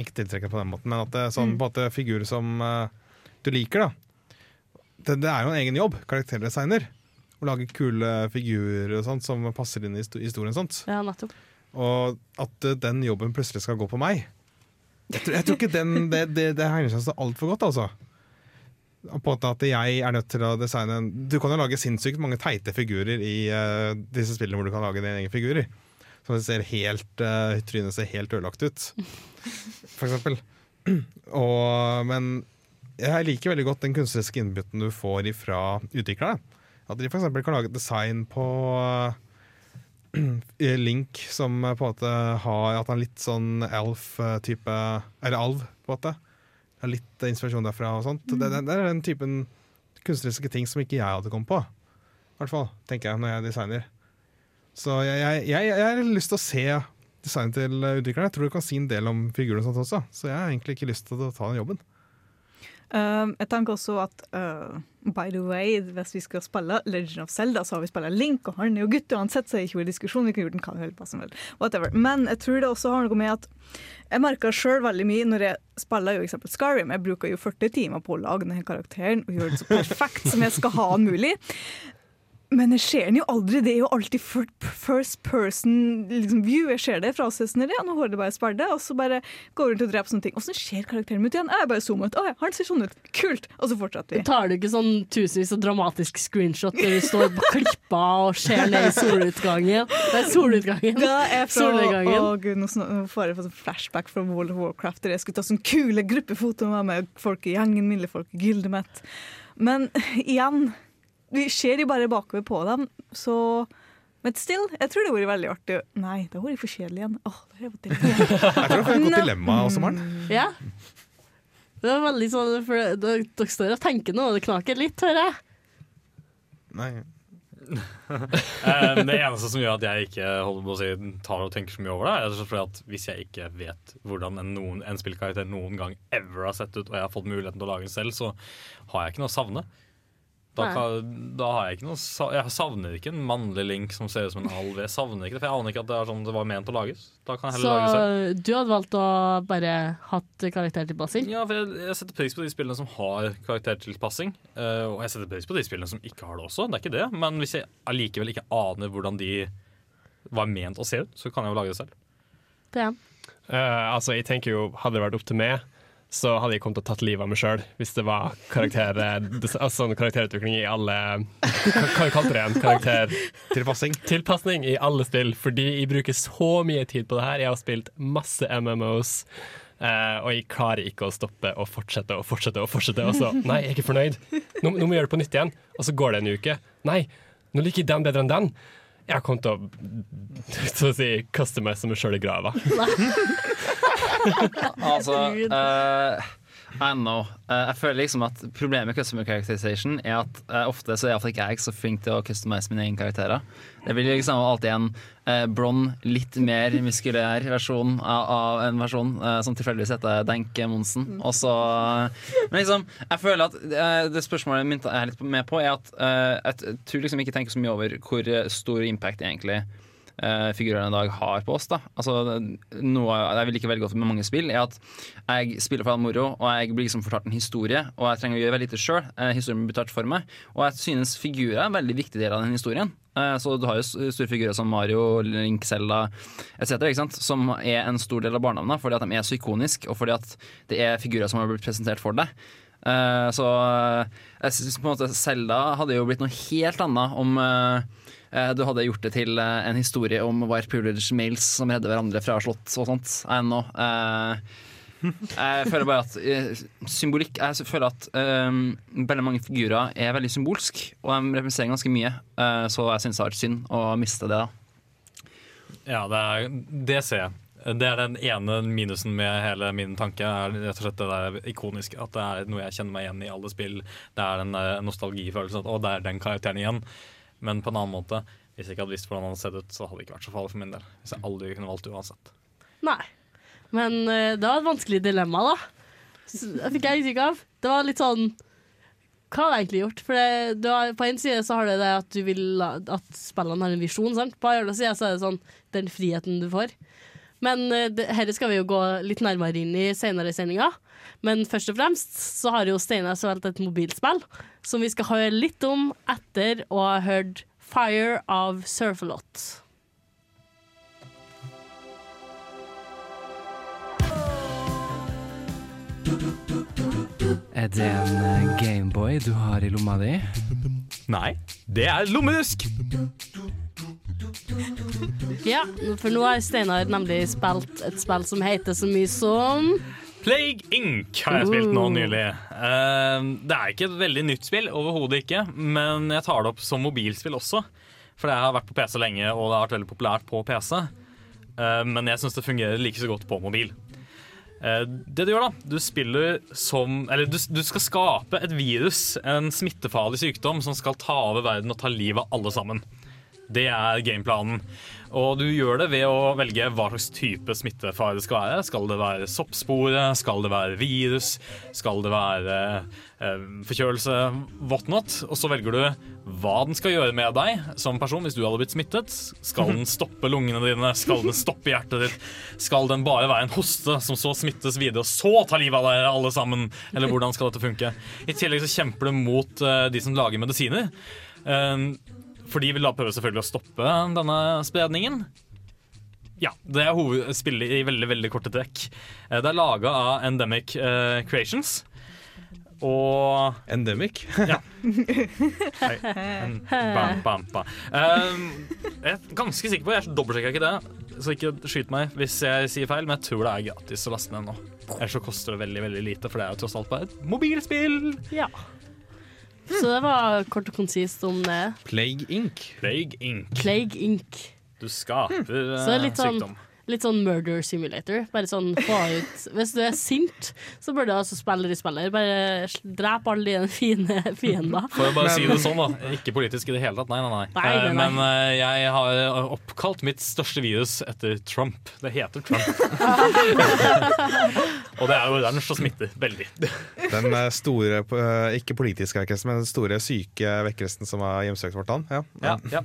Ikke tiltrekkende på den måten, men at det er sånn på en måte figurer som uh, du liker, da. Det, det er jo en egen jobb, karakterdesigner. Å lage kule figurer og sånt som passer inn i historien. sånt. Ja, nettopp. Og at uh, den jobben plutselig skal gå på meg. Jeg tror, jeg tror ikke den, det, det, det hegner seg så altfor godt, altså. På en måte at jeg er nødt til å designe Du kan jo lage sinnssykt mange teite figurer i uh, disse spillene hvor du kan lage dine egne figurer. Som ser helt uh, Trynet ser helt ødelagt ut, for eksempel. Og, men jeg liker veldig godt den kunstneriske innbytten du får fra utviklerne. At de eksempel kan lage et design på uh, Link som på en måte har At han er litt sånn elf-type Eller alv, på en måte. Er litt inspirasjon derfra og sånt. Det, det, det er den typen kunstneriske ting som ikke jeg hadde kommet på. I hvert fall, tenker jeg, når jeg designer. Så jeg, jeg, jeg, jeg har lyst til å se designet til utviklerne. Jeg tror du kan si en del om figuren og sånt også, så jeg har egentlig ikke lyst til å ta den jobben. Um, jeg tenker også at uh, by the way, hvis vi skal spille Legend of Zelda, så har vi spilt Link, og han er jo gutt uansett, så er ikke ikke i diskusjon. Vi kan gjøre den hva vi hva som vil. Whatever. Men jeg tror det også har noe med at jeg merker sjøl veldig mye når jeg spiller jo eksempel Skyrim. Jeg bruker jo 40 timer på å lage denne karakteren og gjøre det så perfekt som jeg skal ha den mulig. Men jeg ser den jo aldri. Det er jo alltid first person liksom, view. Jeg ser det fra oss. Ja, nå håret det bare det. og så bare går hun rundt og dreper sånne ting. Åssen ser karakteren min ut igjen? Jeg bare zoomer ut. Å ja, han ser sånn ut. Kult! Og så fortsetter vi. Tar du ikke sånn tusenvis av dramatisk screenshot der du står på klippa og ser ned i solutgangen? Nei, solutgangen. Da er fra, Solnedgangen. Å gud, nå får jeg sånn flashback fra World of Warcraft der jeg skulle ta sånn kule gruppefotoer med folk i gjengen min, folk i Gildemet. Men igjen, vi ser jo bare bakover på dem, så Men still, jeg tror det hadde vært veldig artig. Nei, det hadde vært for kjedelig igjen. Åh, det har jeg. Jeg tror det er et godt dilemma også, Maren. Ja. Det var veldig sånn, for dere, står og tenker nå, og det knaker litt, hører jeg. Nei. Eh, det eneste som gjør at jeg ikke holder på å si, tar og tenker så mye over det, er fordi at hvis jeg ikke vet hvordan en, noen, en spillkarakter noen gang ever har sett ut, og jeg har fått muligheten til å lage den selv, så har jeg ikke noe å savne. Da, kan, da har jeg ikke noe Jeg savner ikke en mannlig link som ser ut som en alv. Jeg savner ikke det, for jeg aner ikke at det er sånn det var ment å lages. Da kan jeg Så heller lage det selv. du hadde valgt å bare hatt karaktertilpassing? Ja, for jeg, jeg setter pris på de spillene som har karaktertilpassing. eh, og jeg setter pris på de spillene som ikke har det også. Det er ikke det. Men hvis jeg allikevel ikke aner hvordan de var ment å se ut, så kan jeg jo lage det selv. Det er. Uh, altså, jeg tenker jo, Hadde det vært opp til meg, så hadde jeg kommet til å tatt livet av meg sjøl hvis det var karakter, altså, sånn karakterutvikling i alle Hva kalte du det igjen? Karakter... Tilpassing. Tilpassing i alle spill, fordi jeg bruker så mye tid på det her. Jeg har spilt masse MMOs. eh, og jeg klarer ikke å stoppe og fortsette og fortsette og fortsette. Og så, nei, jeg er ikke fornøyd. Nå, nå må jeg gjøre det på nytt igjen. Og så går det en uke. Nei, nå liker jeg den bedre enn den. Jeg har kommet til å så å si, customize meg sjøl i grava. Altså uh, I know. Uh, jeg føler liksom at Problemet med customer characterization er at uh, ofte så er iallfall ikke jeg så flink til å customize mine egne karakterer. Det blir liksom alltid en uh, blond, litt mer muskulær versjon av, av en versjon som tilfeldigvis heter Denke Monsen. Og så Men liksom, jeg føler at det spørsmålet mitt er litt med på, er at jeg tror liksom ikke tenker så mye over hvor stor impact egentlig eh, figurene i dag har på oss. da Altså Noe jeg vil ikke veldig godt med mange spill, er at jeg spiller for all moro, og jeg blir liksom fortalt en historie, og jeg trenger å gjøre veldig lite sjøl. Historien blir betalt for meg. Og jeg synes figurer er en veldig viktig del av den historien. Eh, Så du har jo store figurer som Mario, Link, Zelda etc., som er en stor del av barndommen fordi at de er så ikoniske, og fordi at det er figurer som har blitt presentert for deg. Eh, Så eh, jeg synes på en måte Zelda hadde jo blitt noe helt annet om eh, eh, du hadde gjort det til eh, en historie om white privilege males som redder hverandre fra slott og sånt. I nå. Eh, jeg føler bare at eh, symbolikk Jeg føler at um, veldig mange figurer er veldig symbolsk, og de representerer ganske mye. Eh, så jeg syns det vært synd å miste det. da Ja, det, er, det ser jeg. Det er den ene minusen med hele min tanke. er rett og slett det der ikoniske. At det er noe jeg kjenner meg igjen i alle spill. Det er den nostalgifølelsen. At å, det er den karakteren igjen. Men på en annen måte, hvis jeg ikke hadde visst hvordan han hadde sett ut, så hadde det ikke vært så farlig for min del. Hvis jeg aldri kunne valgt uansett. Nei. Men eh, det var et vanskelig dilemma, da. Det fikk jeg inntrykk av. Det var litt sånn Hva har jeg egentlig gjort? For det, du har, på en side så har du det at du vil at spillene har en visjon, sant? På andre side så er det sånn den friheten du får. Men eh, dette skal vi jo gå litt nærmere inn i senere i sendinga. Men først og fremst så har jo Steinar valgt et mobilspill som vi skal høre litt om etter å ha hørt Fire av Surfalot. Er det en eh, Gameboy du har i lomma di? Nei, det er lommedusk! Ja, for nå har Steinar nemlig spilt et spill som heter så mye som Plague Inc. har jeg spilt nå nylig. Eh, det er ikke et veldig nytt spill, overhodet ikke, men jeg tar det opp som mobilspill også. For det har vært på PC lenge, og det har vært veldig populært på PC. Eh, men jeg syns det fungerer like så godt på mobil. Eh, det du gjør, da Du spiller som Eller du, du skal skape et virus, en smittefarlig sykdom, som skal ta over verden og ta livet av alle sammen. Det er gameplanen. Og du gjør det ved å velge hva slags type smittefare det skal være. Skal det være soppspore? Skal det være virus? Skal det være eh, forkjølelse? Whatnot. Og så velger du hva den skal gjøre med deg som person hvis du hadde blitt smittet. Skal den stoppe lungene dine? Skal den stoppe hjertet ditt? Skal den bare være en hoste som så smittes videre, og så ta livet av dere alle sammen? Eller hvordan skal dette funke? I tillegg så kjemper du mot eh, de som lager medisiner. Eh, for de vil da prøve selvfølgelig å stoppe denne spredningen. Ja, det er hovedspillet i veldig veldig korte trekk. Eh, Det er laga av Endemic uh, Creations. Og Endemic? Ja. Hei. Bam, bam, bam. Um, jeg er ganske sikker på, jeg dobbeltsjekka ikke det, så ikke skyt meg hvis jeg sier feil, men jeg tror det er gratis å laste ned nå. Ellers så koster det veldig veldig lite, for det er jo tross alt bare et mobilspill. Ja. Så det var kort og konsist om det. Plague Inc. Plague Inc. Plague Inc. Du skaper Så det er litt eh, sånn, sykdom. Litt sånn murder simulator. Bare sånn få ut Hvis du er sint, så bør du altså spille i spiller. Bare drep alle dine fine fiender. For å bare si det sånn, da. Ikke politisk i det hele tatt. Nei, nei, nei. Nei, nei, Eh, nei. Men eh, jeg har oppkalt mitt største virus etter Trump. Det heter Trump. Og det er jo oransje og smitter veldig. Den eh, store, eh, ikke politiske vekkelsen, men den store syke vekkelsen som har hjemsøkt vårt land. Ja. Ja, ja.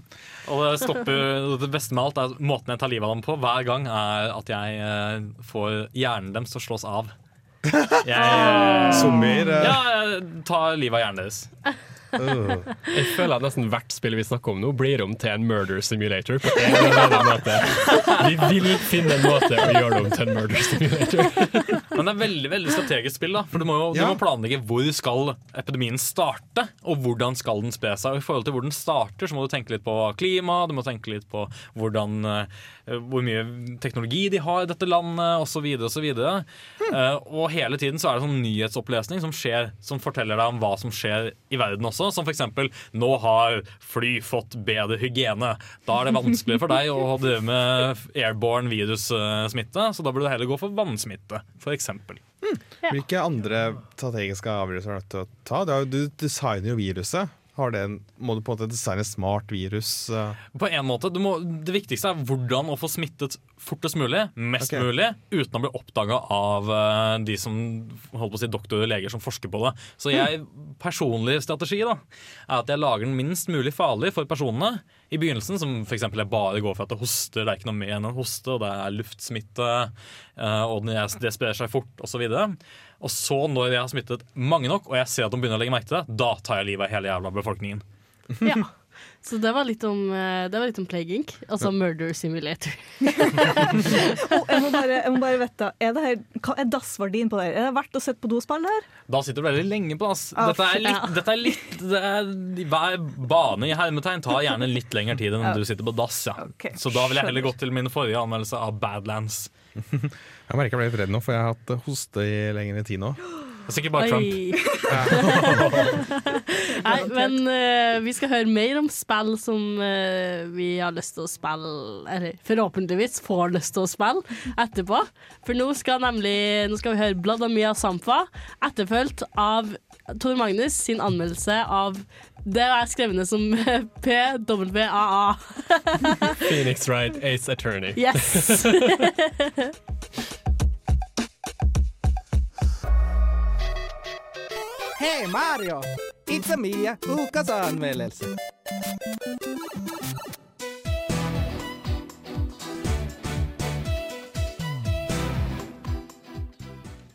Og det stopper Det beste med alt er måten jeg tar livet av dem på hver gang, er at jeg eh, får hjernen deres til å slås av. Jeg, eh, Zombier, eh. Ja, jeg tar livet av hjernen deres. Jeg føler at nesten hvert spill vi snakker om nå, blir om til en murder simulator. På en eller annen måte. Vi vil finne en måte å gjøre det om til en murder simulator. Men det er veldig veldig strategisk spill. da For Du må jo du må planlegge hvor skal epidemien starte, og hvordan skal den spre seg. Og I forhold til hvor den starter, så må du tenke litt på klima, du må tenke litt på hvordan, eh, hvor mye teknologi de har i dette landet, osv. osv. Uh, og hele tiden så er det sånn nyhetsopplesning som skjer Som forteller deg om hva som skjer i verden også. Som f.eks.: Nå har fly fått bedre hygiene. Da er det vanskeligere for deg å drive med airborne virussmitte, så da burde du heller gå for vannsmitte, f.eks. Hvilke andre strategiske avgjørelser er du nødt til å ta? Har du designer jo viruset. Har det en, må du på en måte designe smart virus? eh? På en måte, du må, Det viktigste er hvordan å få smittet fortest mulig, mest okay. mulig, uten å bli oppdaga av eh, de som holdt på å si doktorer og leger som forsker på det. Så jeg, personlig strategi da, er at jeg lager den minst mulig farlig for personene i begynnelsen, som f.eks. jeg bare går for at det hoster, det er ikke noe mer enn en hoste, og det er luftsmitte, eh, og det sprer seg fort, osv. Og så, når jeg har smittet mange nok, og jeg ser at de begynner å legge merke til det, da tar jeg livet av hele jævla befolkningen. Ja. Så det var litt om, eh, det var litt om Plague Inc., altså Murder Simulator. oh, jeg må bare, jeg må bare vette, er, det her, er dassverdien på det? her? Er det verdt å sette på dospill her? Da sitter du veldig lenge på. dass. Ah, Dette er litt, ja. dette er litt det er, Hver bane i hermetegn tar gjerne litt lengre tid enn Ja. du sitter på dass. Ja. Så da vil jeg heller gå til min forrige anmeldelse av Badlands. Jeg merker jeg ble litt redd nå, for jeg har hatt hoste i lengre tid nå. Det er sikkert bare Oi. Nei, men uh, vi skal høre mer om spill som uh, vi har lyst til å spille, eller forhåpentligvis får lyst til å spille etterpå. For nå skal nemlig Nå skal vi høre Blood of Mia Samfa, etterfulgt av Tor Magnus sin anmeldelse av det er skrevet som PWAA. Phoenix Wright, Ace Attorney. Yes! Hei Mario! It's a Mia, ukas anmeldelse.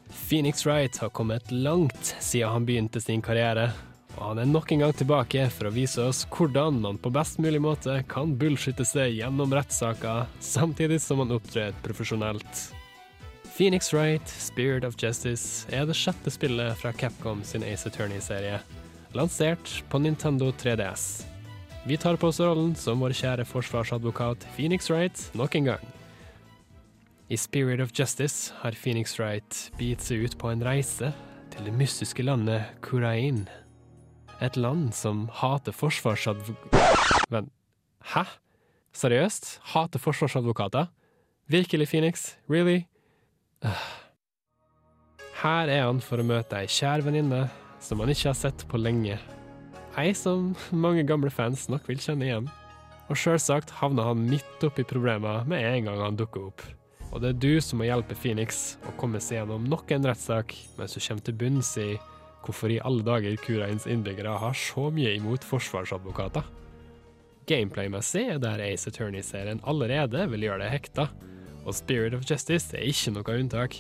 Phoenix Wright har kommet langt siden han begynte sin karriere, og han er nok en gang tilbake for å vise oss hvordan man på best mulig måte kan bullshitte seg gjennom rettssaker, samtidig som man opptrer profesjonelt. Phoenix Wright, Spirit of Justice, er det sjette spillet fra Capcom sin Ace Attorney-serie, lansert på Nintendo 3DS. Vi tar på oss rollen som vår kjære forsvarsadvokat Phoenix Wright nok en gang. I Spirit of Justice har Phoenix Wright begitt seg ut på en reise til det mystiske landet Kurain. Et land som hater forsvarsadvokater Vent, hæ? Seriøst? Hater forsvarsadvokater? Virkelig, Phoenix? Really? Her er han for å møte ei kjær venninne som han ikke har sett på lenge. Ei som mange gamle fans nok vil kjenne igjen. Og sjølsagt havner han midt oppi problemer med en gang han dukker opp. Og det er du som må hjelpe Phoenix å komme seg gjennom nok en rettssak, mens du kommer til bunns i hvorfor i alle dager Kurains innbyggere har så mye imot forsvarsadvokater. Gameplay-messig er der Ace Attorney-serien allerede vil gjøre det hekta, og Spirit of Justice er ikke noe unntak.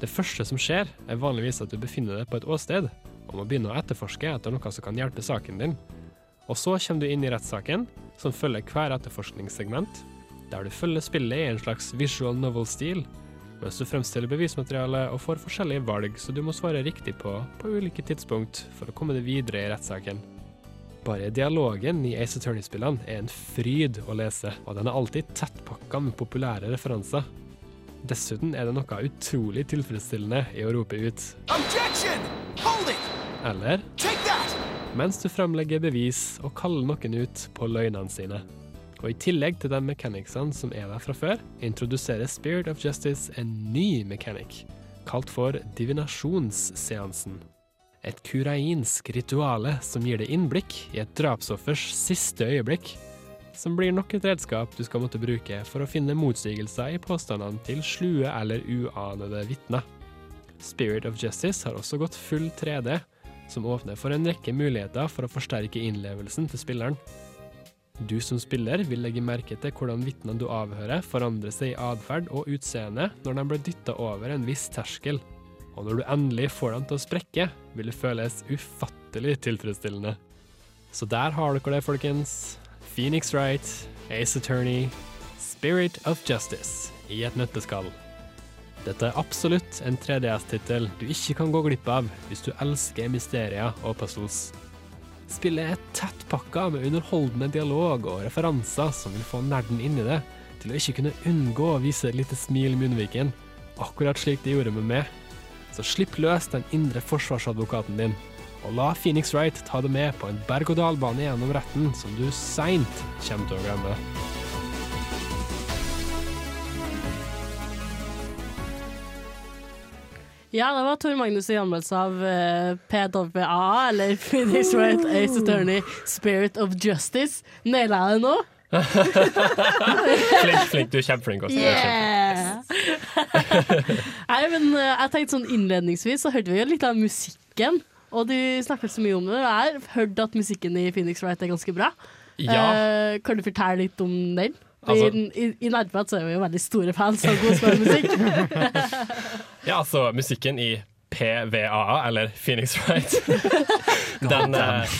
Det første som skjer, er vanligvis at du befinner deg på et åsted, og må begynne å etterforske etter noe som kan hjelpe saken din. Og så kommer du inn i rettssaken, som følger hver etterforskningssegment, der du følger spillet i en slags visual novel-stil, mens du fremstiller bevismateriale og får forskjellige valg så du må svare riktig på på ulike tidspunkt for å komme deg videre i rettssaken. Bare dialogen i Ace Attorney-spillene er en fryd å lese, og den er alltid tettpakka med populære referanser. Dessuten er det noe utrolig tilfredsstillende i å rope ut Objection! Hold it! eller Take that! mens du fremlegger bevis og kaller noen ut på løgnene sine. Og i tillegg til de mechanicsene som er der fra før, introduserer Spirit of Justice en ny mechanic, kalt for divinasjonsseansen. Et kurainsk rituale som gir deg innblikk i et drapsoffers siste øyeblikk, som blir nok et redskap du skal måtte bruke for å finne motsigelser i påstandene til slue eller uanede vitner. Spirit of Justice har også gått full 3D, som åpner for en rekke muligheter for å forsterke innlevelsen til spilleren. Du som spiller vil legge merke til hvordan vitnene du avhører forandrer seg i atferd og utseende når de blir dytta over en viss terskel. Og når du endelig får dem til å sprekke, vil det føles ufattelig tilfredsstillende. Så der har dere det, folkens. Phoenix Wright, Ace Attorney, Spirit of Justice i et nøtteskall. Dette er absolutt en 3DS-tittel du ikke kan gå glipp av hvis du elsker mysterier og puzzles. Spillet er tettpakka med underholdende dialog og referanser som vil få nerden inn i det, til å ikke kunne unngå å vise et lite smil i munnviken, akkurat slik de gjorde med meg. Så slipp løs den indre forsvarsadvokaten din, og la Phoenix Wright ta det med på en berg-og-dal-bane gjennom retten som du seint kommer til å glemme. Ja, det var Tor Magnus' anmeldelse av uh, PWA, eller Phoenix Wright Ace Attorney Spirit of Justice. Naila jeg det nå? Flink, flink. Du er kjempeflink. Også. Yeah! Nei, men uh, jeg tenkte sånn Innledningsvis så hørte vi jo litt av musikken. Og du snakket så mye om det. Jeg har hørt at musikken i Phoenix Wright er ganske bra. Ja. Eh, kan du fortelle litt om den? Altså- I, i, i Nerdprat så er vi jo veldig store fans av god spillmusikk. Ja, altså musikken i PVA, eller Phoenix Wright, den, eh,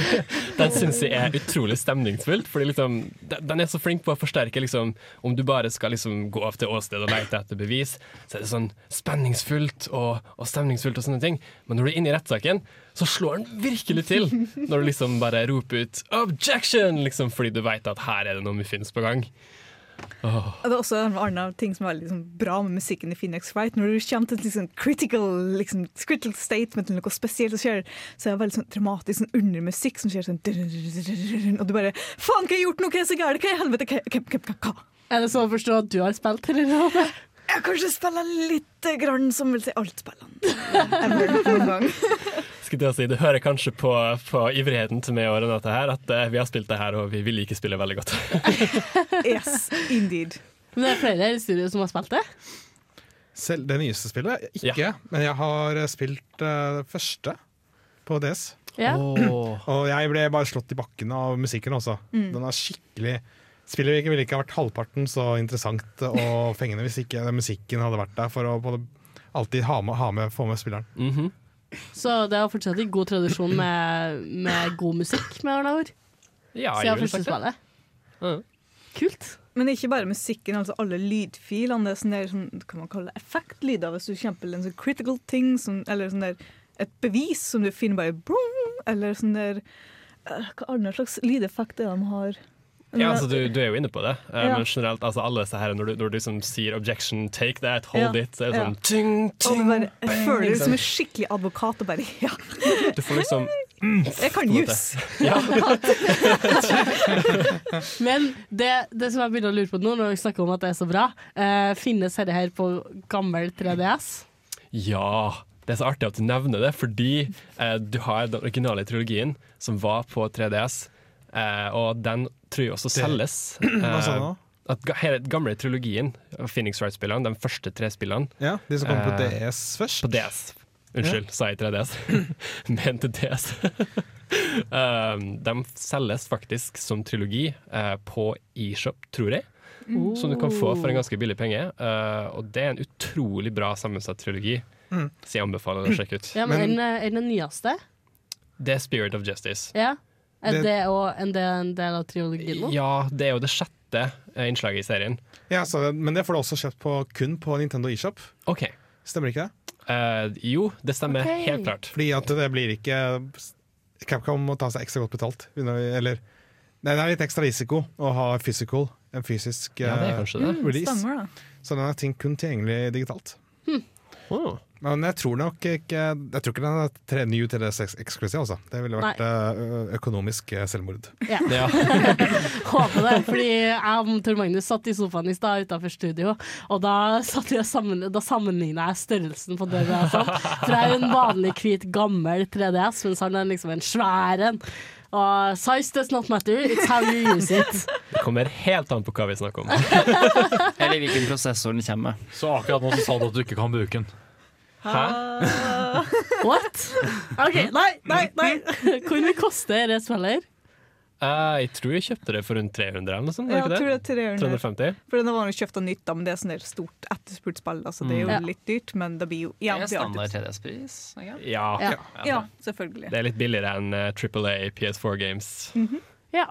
den syns jeg er utrolig stemningsfullt. Fordi liksom, den er så flink på å forsterke liksom, Om du bare skal liksom gå av til åsted og lete etter bevis, så er det sånn spenningsfullt og, og stemningsfullt og sånne ting. Men når du er inne i rettssaken, så slår den virkelig til. Når du liksom bare roper ut 'objection', liksom, fordi du veit at her er det noe muffins på gang. Og Det er også en annen ting som er liksom, bra med musikken i Phoenix Wright. Når du kommer til et liksom, critical, liksom, critical statement eller noe spesielt som skjer, så er det veldig sånn dramatisk sånn undermusikk som skjer sånn Og du bare Faen, hva har jeg gjort nå? Hva er så gærent? Hva i helvete? Hva? Er det sånn å forstå at du har spilt Terrorrådet? Jeg kanskje spiller litt grann som vil si alt Skulle til å si, Du hører kanskje på, på ivrigheten til meg og Renate her at uh, vi har spilt det her, og vi vil ikke spille veldig godt. Yes, indeed. Men det er flere i studio som har spilt det? Selv det nyeste spillet? Ikke. Men jeg har spilt uh, det første på DS. Ja. Og jeg ble bare slått i bakken av musikken også. Mm. Den er skikkelig Spillet ville ikke ha vært halvparten så interessant og fengende hvis ikke musikken hadde vært der for å både alltid ha med, ha med, få med spilleren. Så det er fortsatt en god tradisjon med, med god musikk, med andre ord. Ja, Siden sagt det. Kult. Men ikke bare musikken, altså alle lydfilene. Det er sånn der, sånn, kan man kalle det effektlyder. Hvis du kjemper en sånn critical ting, som, eller sånn der, et bevis som du finner bare brum, eller sånn der øh, Hva andre slags lydeffekt er det de har? Ja, altså du, du er jo inne på det, uh, Ja. men generelt altså alle disse her, når du, når du liksom sier 'objection, take that, hold Ja. it', så er det Ja. sånn ting, ting, bare, jeg bang, føler det som en skikkelig advokat og bare Ja, Du får liksom jeg kan juss! Ja. Men det, det som jeg begynner å lure på nå, når vi snakker om at det er så bra, uh, finnes dette her på gammel 3DS? Ja, det er så artig at du nevner det, fordi eh, du har den originale trilogien som var på 3DS, eh, og den tror jeg også Det- selges. Hva sa du Eh, nå? At hele gamle trilogien av Phoenix Wright-spillene, de første tre spillene Ja, de som kom på eh, DS først. På DS. Unnskyld, sa jeg 3DS? Mente DS. um, de selges faktisk som trilogi eh, på eShop, tror jeg. Mm. Som du kan få for en ganske billig penge. Eh, og det er en utrolig bra sammensatt trilogi. Mm. Så jeg anbefaler å sjekke ut. Ja, men, den, eh, er den nyeste? Det er Spirit of Justice. Ja. Er Det- òg en del, en del av triologien? nå? Ja, det er jo det sjette eh, innslaget i serien. Ja, så, men det får du også kjøpt på, kun på Nintendo eShop. Ok. Stemmer ikke det? Uh, jo, det stemmer okay. helt klart. Fordi at det blir ikke Capcom må ta seg ekstra godt betalt. Eller Nei, det er litt ekstra risiko å ha physical, en fysisk Ja, det er eh, det. release. Stemmer da. Så den er ting kun tilgjengelig digitalt. Oh. Men jeg tror nok ikke Jeg tror ikke den er tre, ny til det eksklusiv, altså. Det ville vært eh, økonomisk eh, selvmord. Ja. Ja. Håper det. Fordi jeg og Tor Magnus satt i sofaen i stad utenfor studio, og da, sammen, da sammenligna jeg størrelsen på døra. Sånn. For jeg er jo en vanlig hvit, gammel 3DS, mens han er liksom en svær en. Og size does not matter, it's how you use it. Det kommer helt an på hva vi snakker om. Eller hvilken prosessor den kommer med. Så akkurat nå så sa du at du ikke kan bruke den. Hæ? What? OK, nei, nei, nei. Hvor mye koster det spillet? Uh, jeg tror jeg kjøpte det for rundt 300 eller noe sånt. Ja, jeg det tror det er 300. 350? For den var jo kjøpt av nytt, da, men det er sånn stort etterspurt spill. Altså. Det er jo Mm. Ja. litt dyrt, men det blir jo ja, det er standard alltid- 3DS-pris. ikke? Ja. Ja. Ja, selvfølgelig. Det er litt billigere enn uh, Triple A PS4 Games. Ja.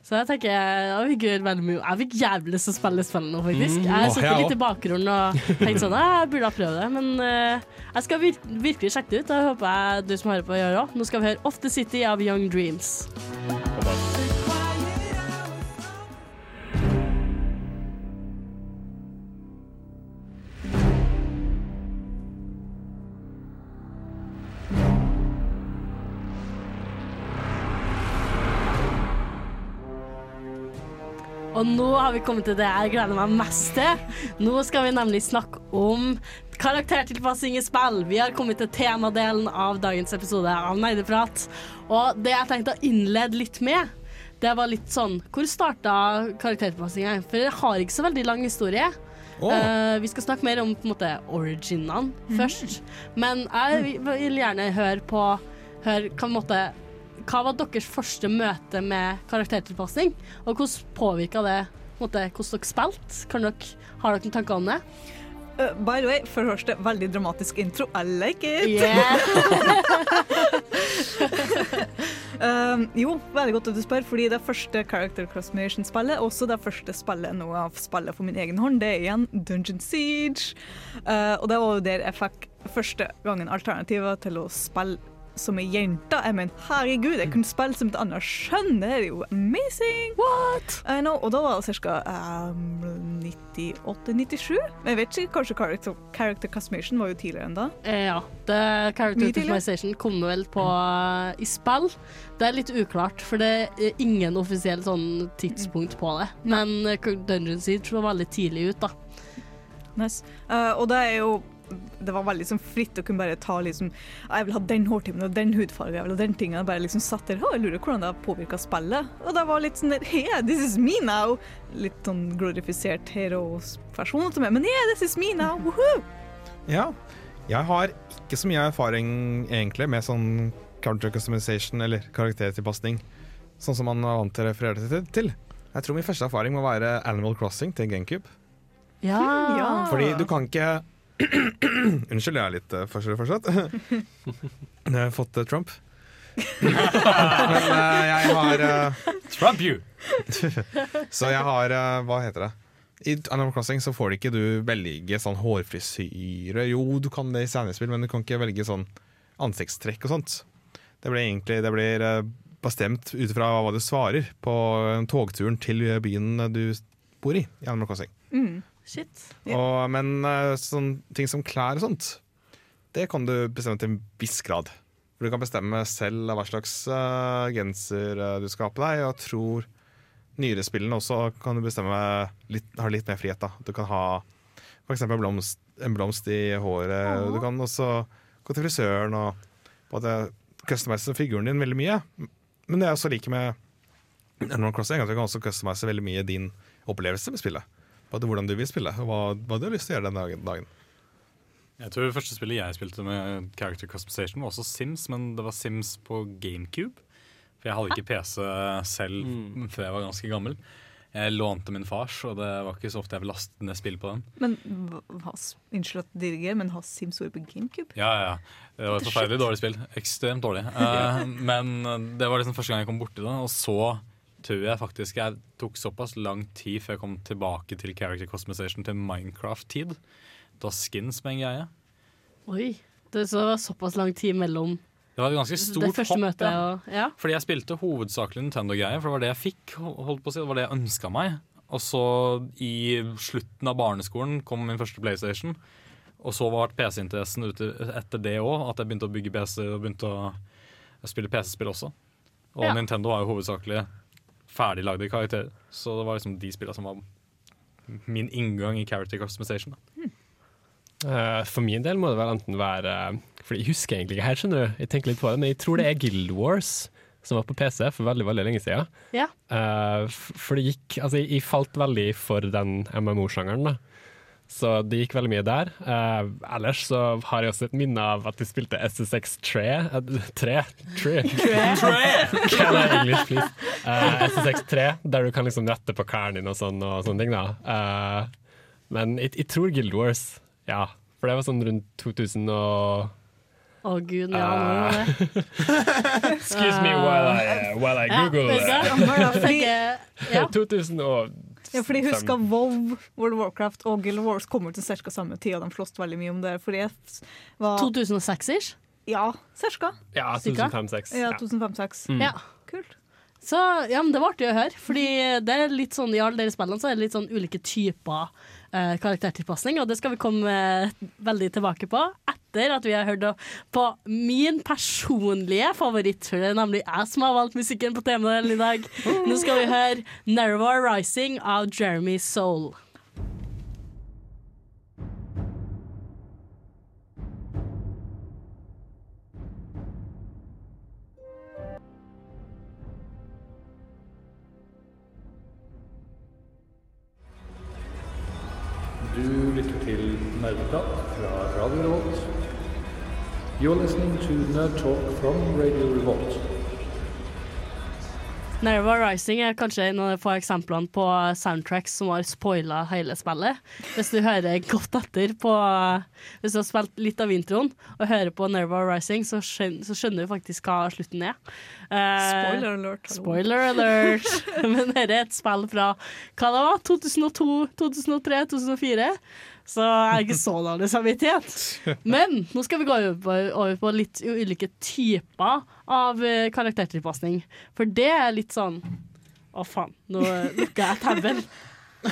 Så jeg tenker jeg fikk, jeg fikk jævlig lyst til å spille spillet nå, faktisk. Mm. Jeg sitter litt i bakgrunnen og tenkte sånn «Ah, Jeg burde ha prøvd det, men eh, jeg skal vir virkelig sjekke det ut. Jeg håper jeg du som hører på, gjør det òg. Nå skal vi høre Off the City av Young Dreams. Nå har vi kommet til det jeg gleder meg mest til. Nå skal vi nemlig snakke om karaktertilpassing i spill. Vi har kommet til temadelen av dagens episode av Nerdeprat. Og det jeg tenkte å innlede litt med, det var litt sånn Hvor starta karaktertilpassinga? For det har ikke så veldig lang historie. Oh. Uh, vi skal snakke mer om på en måte originene først. Men jeg vil- gjerne høre på høre, hva, måte, hva var deres første møte med karaktertilpassing? Og hvordan påvirka det måte, hvordan dere spilte? Kan dere, har dere noen tanker om det? Uh, by the way, for det første, veldig dramatisk intro. I like it! Yeah. um, jo, veldig godt at du spør, fordi det første Character Crossmation-spillet, også det første spillet nå av spillet for min egen hånd, det er igjen Dungeon Siege. Uh, og det var jo der jeg fikk første gangen alternativer til å spille som ei jente. Jeg mener, herregud, jeg kunne spille som et annet skjønn! Det er jo amazing! What? I know, og da var det ca. Um, 98-97. Jeg vet ikke, kanskje character, character Customization var jo tidligere enn da. Eh, ja. Det, character customization kom vel på uh, i spill. Det er litt uklart, for det er ingen offisiell sånn tidspunkt på det. Men uh, Dungeon Seed slo veldig tidlig ut, da. Nice. Uh, og det er jo det var veldig liksom, fritt å kunne bare ta liksom Jeg vil ha den hårtimen og den hudfargen, jeg vil ha den tingen. Bare liksom satt der og jeg lurer hvordan det har påvirka spillet. Og det var litt sånn der Yeah, this is me now! Litt sånn glorifisert hero-versjon til meg. Men yeah, this is me now! Woohoo! Ja. Jeg har ikke så mye erfaring egentlig med sånn counter customization eller karaktertilpasning, sånn som man er vant til å referere til- til. Jeg tror min første erfaring må være Animal Crossing til GameCube. Ja. Ja. Fordi du kan ikke Unnskyld, jeg er litt uh, fortsatt. Jeg har fått uh, Trump. Men uh, jeg har uh, Trump you! Så jeg har uh, Hva heter det? I Animal Crossing så får du ikke du velge sånn hårfrisyre. Jo, du kan det i scenespill, men du kan ikke velge sånn ansiktstrekk og sånt. Det blir egentlig det blir eh, bestemt ut fra hva du svarer på eh, togturen til byen du bor i. i Animal Crossing. Mm. Shit. Og, men eh, sånn ting som klær og sånt, det kan du bestemme til en viss grad. For du kan bestemme selv hva slags uh, genser eh, du skal ha på deg. Og jeg tror nyere spillene også kan du bestemme litt, har litt mer frihet. da. Du kan ha f.eks. Blomst, en blomst i håret. Du kan også gå til frisøren og på customize figuren din veldig mye. Men det er også like med Animal Crossing, at du kan også customize veldig mye din opplevelse med spillet. Både hvordan du vil spille, og hva, hva du har lyst til å gjøre den dagen. dagen. Jeg tror det første spillet jeg spilte med character customization, var også Sims, men det var Sims på GameCube. For jeg hadde ikke PC selv før jeg var ganske gammel. Jeg lånte min fars, og det var ikke så ofte jeg ville laste ned spill på den. Men hva- Unnskyld at jeg dirigerer, men har Sims vært på GameCube? Ja, ja. Det var et forferdelig dårlig spill. Ekstremt dårlig. Eh, men det var liksom første gang jeg kom borti det, og så tror jeg faktisk jeg tok såpass lang tid før jeg kom tilbake til character customization til Minecraft-tid. Da skins med en greie. Oi. Det så såpass lang tid mellom Det var et ganske stort første hopp. møtet ja. og Ja. Fordi jeg spilte hovedsakelig Nintendo-greier, for det var det jeg fikk. holdt på å si, Det var det jeg ønska meg. Og så i slutten av barneskolen kom min første PlayStation. Og så var PC-interessen ute etter det òg, at jeg begynte å bygge PC og begynte å spille PC-spill også. Og Ja. Nintendo var jo hovedsakelig ferdiglagde karakterer. Så det var liksom de spillene som var min inngang i character customization. Da. Uh, for min del må det vel enten være For jeg husker egentlig ikke her, skjønner du. Jeg tenker litt på det, Men jeg tror det er Guild Wars som var på PC for veldig veldig lenge siden. Ja. Uh, for det gikk Altså, jeg, jeg falt veldig for den MMO-sjangeren, da. Så det gikk veldig mye der. Uh, ellers så har jeg også et minne av at vi spilte SSX3 eh, Tre? Tre? Can I English, please? Uh, SSX3, der du kan liksom rette på klærne dine og, sånn, og sånne ting. da. Uh, men jeg, tror Guild Wars, ja. For det var sånn rundt 2000 og Å gud, ja. Er. Excuse me while I, while I google. Ja. 2000 og Ja, fordi husker WoW, World of Warcraft og Guild Wars kommer til ca. samme tid, og de slåss veldig mye om det. Fordi jeg var 2006-ish? Ja, ca. Ja, 2005-2006. Ja, 2005-2006. Mm. Ja. Kult. Så ja, men Det var artig å høre, Fordi det er litt sånn i alle deres spillene så er det litt sånn ulike typer eh, karaktertilpasning, og det skal vi komme eh, veldig tilbake på etter at vi har hørt på min personlige favoritt, for det er nemlig jeg som har valgt musikken på temaet i dag. Nå skal vi høre 'Narrow Rising' av Jeremy Soul. Du lytter til Nerdeprat fra Radio Revolt. You're listening to Nerd Talk from Radio Revolt. Narrow Rising er kanskje en av de få eksemplene på soundtracks som har spoila hele spillet. Hvis du hører godt etter på Hvis du har spilt litt av introen og hører på Nerva Rising, så skjønner, så skjønner du faktisk hva slutten er. Eh, Spoiler alert. Spoiler alert. Men dette er et spill fra hva det var? 2002, 2003, 2004. Så jeg har ikke så dårlig samvittighet. Men nå skal vi gå over på, over på litt ulike typer av eh, karaktertilpasning. For det er litt sånn Å, faen. Nå lukka jeg tauen.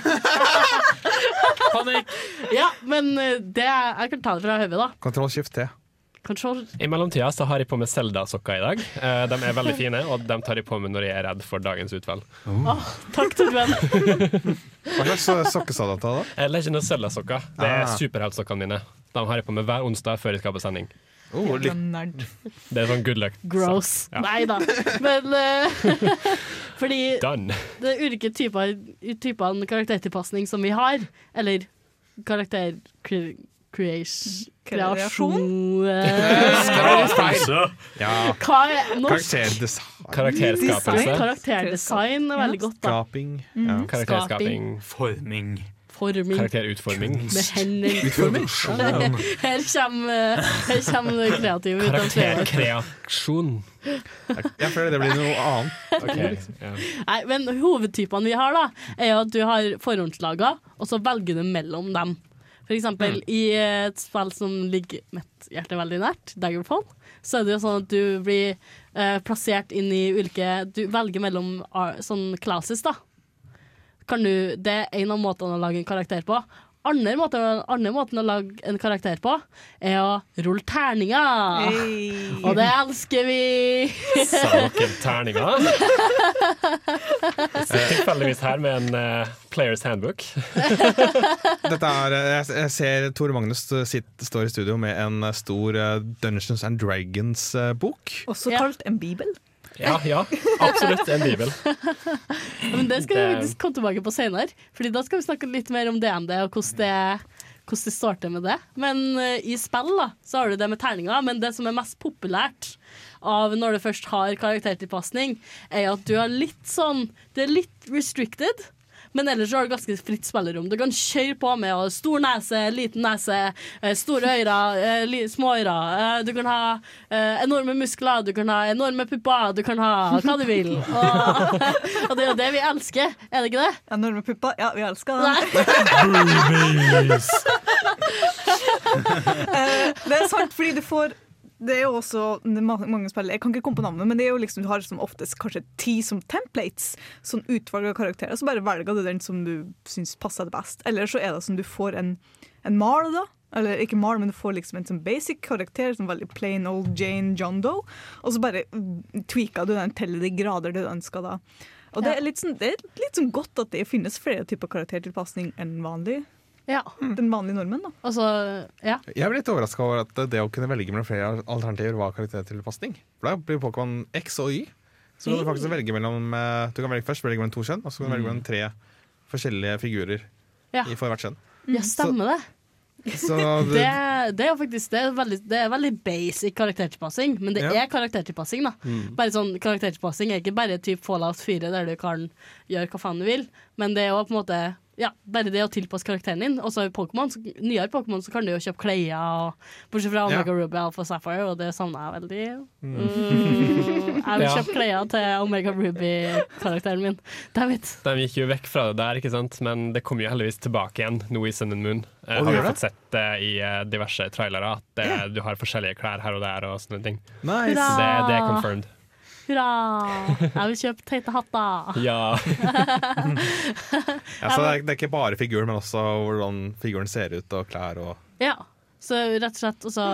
Panikk! Ja, men eh, det Jeg kan ta det fra hodet, da. Kontroll shift T. Control I mellomtida så har jeg på meg Zelda-sokker i dag. Eh, de er veldig fine, og de tar jeg på meg når jeg er redd for dagens utvalg. Oh, takk, Torben. Hva slags sokker sokke sa du at det var? Eh, Legend of Zelda-sokker. Det er Ah. superheltsokkene mine. De har jeg på meg hver onsdag før jeg skal på sending. Oh, Jævla nerd. Det er sånn good luck. Gross. Ja. Nei da. Men uh, fordi Done. det er ulike typer, typer karaktertilpasning som vi har, eller karakter... cre- Creation Kreasjon? Kreasjon Ja. Hva er norsk? Karakterdesign. Karakterskapelse. Karakterdesign er veldig godt, da. Skaping. Mm. Ja. Karakterskaping. Forming. Forming. Karakterutforming. Med hendene. Utforming. Her kommer, her kommer det kreative ut av treet. Karakterkreasjon. Jeg føler det blir noe annet. Okay, ja. Nei, men hovedtypene vi har, da, er jo at du har forhåndslaga, og så velger du mellom dem. For eksempel i et spill som ligger mitt hjerte veldig nært, Daggerfall, så er det jo sånn at du blir eh, plassert inn i ulike Du velger mellom ar- sånn classes, da. Kan du, det er en av måtene å lage en karakter på. Andre måten, andre måten å lage en karakter på, er å rulle terninger. Hey. Og det elsker vi! Sa dere terninger? Jeg sitter tilfeldigvis her med en uh, Players Handbook. Dette er, eh, jeg, jeg ser Tore Magnus sitt, står i studio med en eh, stor uh, Dungeons and Dragons-bok. Også kalt en bibel. Ja, ja, absolutt en bibel. Men det skal vi faktisk komme tilbake på senere. Fordi da skal vi snakke litt mer om DND og hvordan det, hvordan det starter med det. Men uh, i spill da, så har du det med terninger, men det som er mest populært av når du først har karaktertilpasning, er at du har litt sånn Det er litt restricted. Men ellers har du ganske fritt spillerom. Du kan kjøre på med å stor nese, liten nese, eh, store øyre, eh, små øyre. Eh, Du kan ha enorme muskler, du kan ha enorme pupper, du kan ha hva du vil. Og, og det er jo det vi elsker, er det ikke det? Enorme pupper. Ja, vi elsker det. Eh, det er sant, fordi du får det er jo også det ma- mange spill, Jeg kan ikke komme på navnet, men det er jo liksom, du har som oftest kanskje ti som templates. Sånn utvalg av karakterer. Så bare velger du den som du syns passer deg best. Eller så er det som du får en, en mal, da. Eller ikke mal, men du får liksom en sånn basic karakter, som veldig plain old Jane John Doe. Og så bare tweaker du den til de grader du ønsker, da. Og det er litt sånn, det er litt sånn godt at det finnes flere typer karaktertilpasning enn vanlig. Den vanlige nordmenn, da. Altså, ja. Jeg ble litt overraska over at det å kunne velge mellom flere alternativer var karaktertilpasning. For da blir Pokémon X og Y. Så kan du faktisk velge mellom eh, Du kan velge først velge mellom to kjønn, og så kan du velge mellom tre forskjellige figurer Ja. i for hvert kjønn. Ja, stemmer det. Så Det, det, det er jo faktisk det er veldig, det er veldig basic karaktertilpassing, men det Ja. er karaktertilpassing. da Mm. Bare sånn Karaktertilpassing er ikke bare typ Fallout 4 der du kan gjøre hva faen du vil, men det er jo på en måte ja, bare det å tilpasse karakteren din. Og så i Pokémon, nyere Pokémon så kan du jo kjøpe klær, bortsett fra Omega Ja. Ruby Alpha Sapphire, og det savner jeg veldig. Mm. Mm, jeg vil kjøpe klær til Omega Ruby-karakteren min. Damn it. De gikk jo vekk fra det der, ikke sant? men det kommer jo heldigvis tilbake igjen nå i Sun and Moon. Jeg har vi fått sett det i eh, diverse trailere, at det, du har forskjellige klær her og der og sånne ting. Nice. Så det, det er confirmed. Hurra! Jeg vil kjøpe teite hatter. Ja. Ja, så det er, det er ikke bare figuren, men også hvordan figuren ser ut og klær og Ja. Så rett og slett også,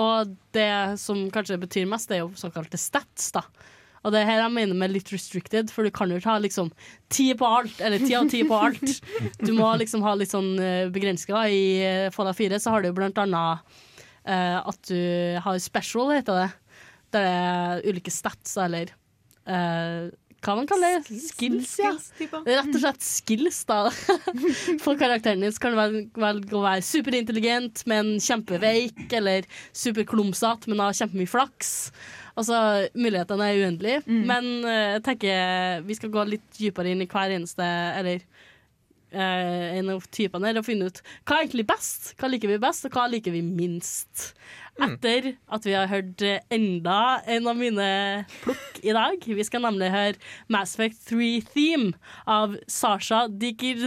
Og det som kanskje betyr mest, det er jo såkalte stats, da. Og det er her jeg mener med litt restricted, for du kan jo ikke ha liksom ti på alt, eller ti av ti på alt. Du må liksom ha litt sånn eh, begrensninger. I eh, Fallout 4 så har du jo blant annet uh, at du har special, heter det. Det er ulike stats, eller uh, hva man kaller det? Skills, ja. Det er rett og slett skills, da. For karakteren din så kan velge, velge å være superintelligent, men kjempeveik, eller superklumsete, men har kjempemye flaks. Altså, mulighetene er uendelige, men eh, jeg tenker vi skal gå litt dypere inn i hver eneste Eller eh, en av typene her og finne ut hva er egentlig best. Hva liker vi best, og hva liker vi minst. Etter at vi har hørt enda en av mine plukk i dag. Vi skal nemlig høre Mass Effect 3 Theme av Sasha Dikir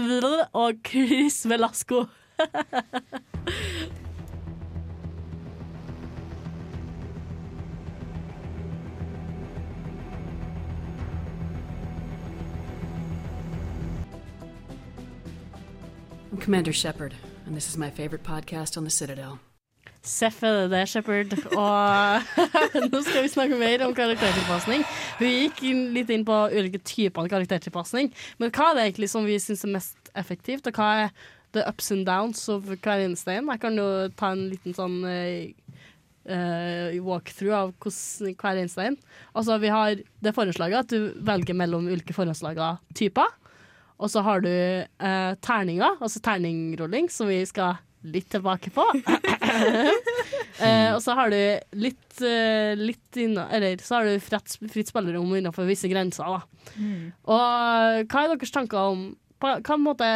og Chris Velasco. I'm Commander Shepard, and this is my favorite podcast on the Citadel. Seff er det det, Shepard. Og nå skal vi snakke mer om karaktertilpasning. Vi gikk litt inn på ulike typer karaktertilpasning. Men hva er det egentlig som vi syns er mest effektivt, og hva er the ups and downs of hver eneste en? Jeg kan jo ta en liten sånn eh, walkthrough av hvordan hver eneste en. Altså, vi har det forhåndslaget at du velger mellom ulike forhåndslaga typer. Og så har du eh, terninger, altså terningrulling, som vi skal litt tilbake på. eh, og så har du litt, eh, litt inna, Eller så har du fritt, fritt spillerom innenfor visse grenser, da. Mm. Og hva er deres tanker om på, hva, måte,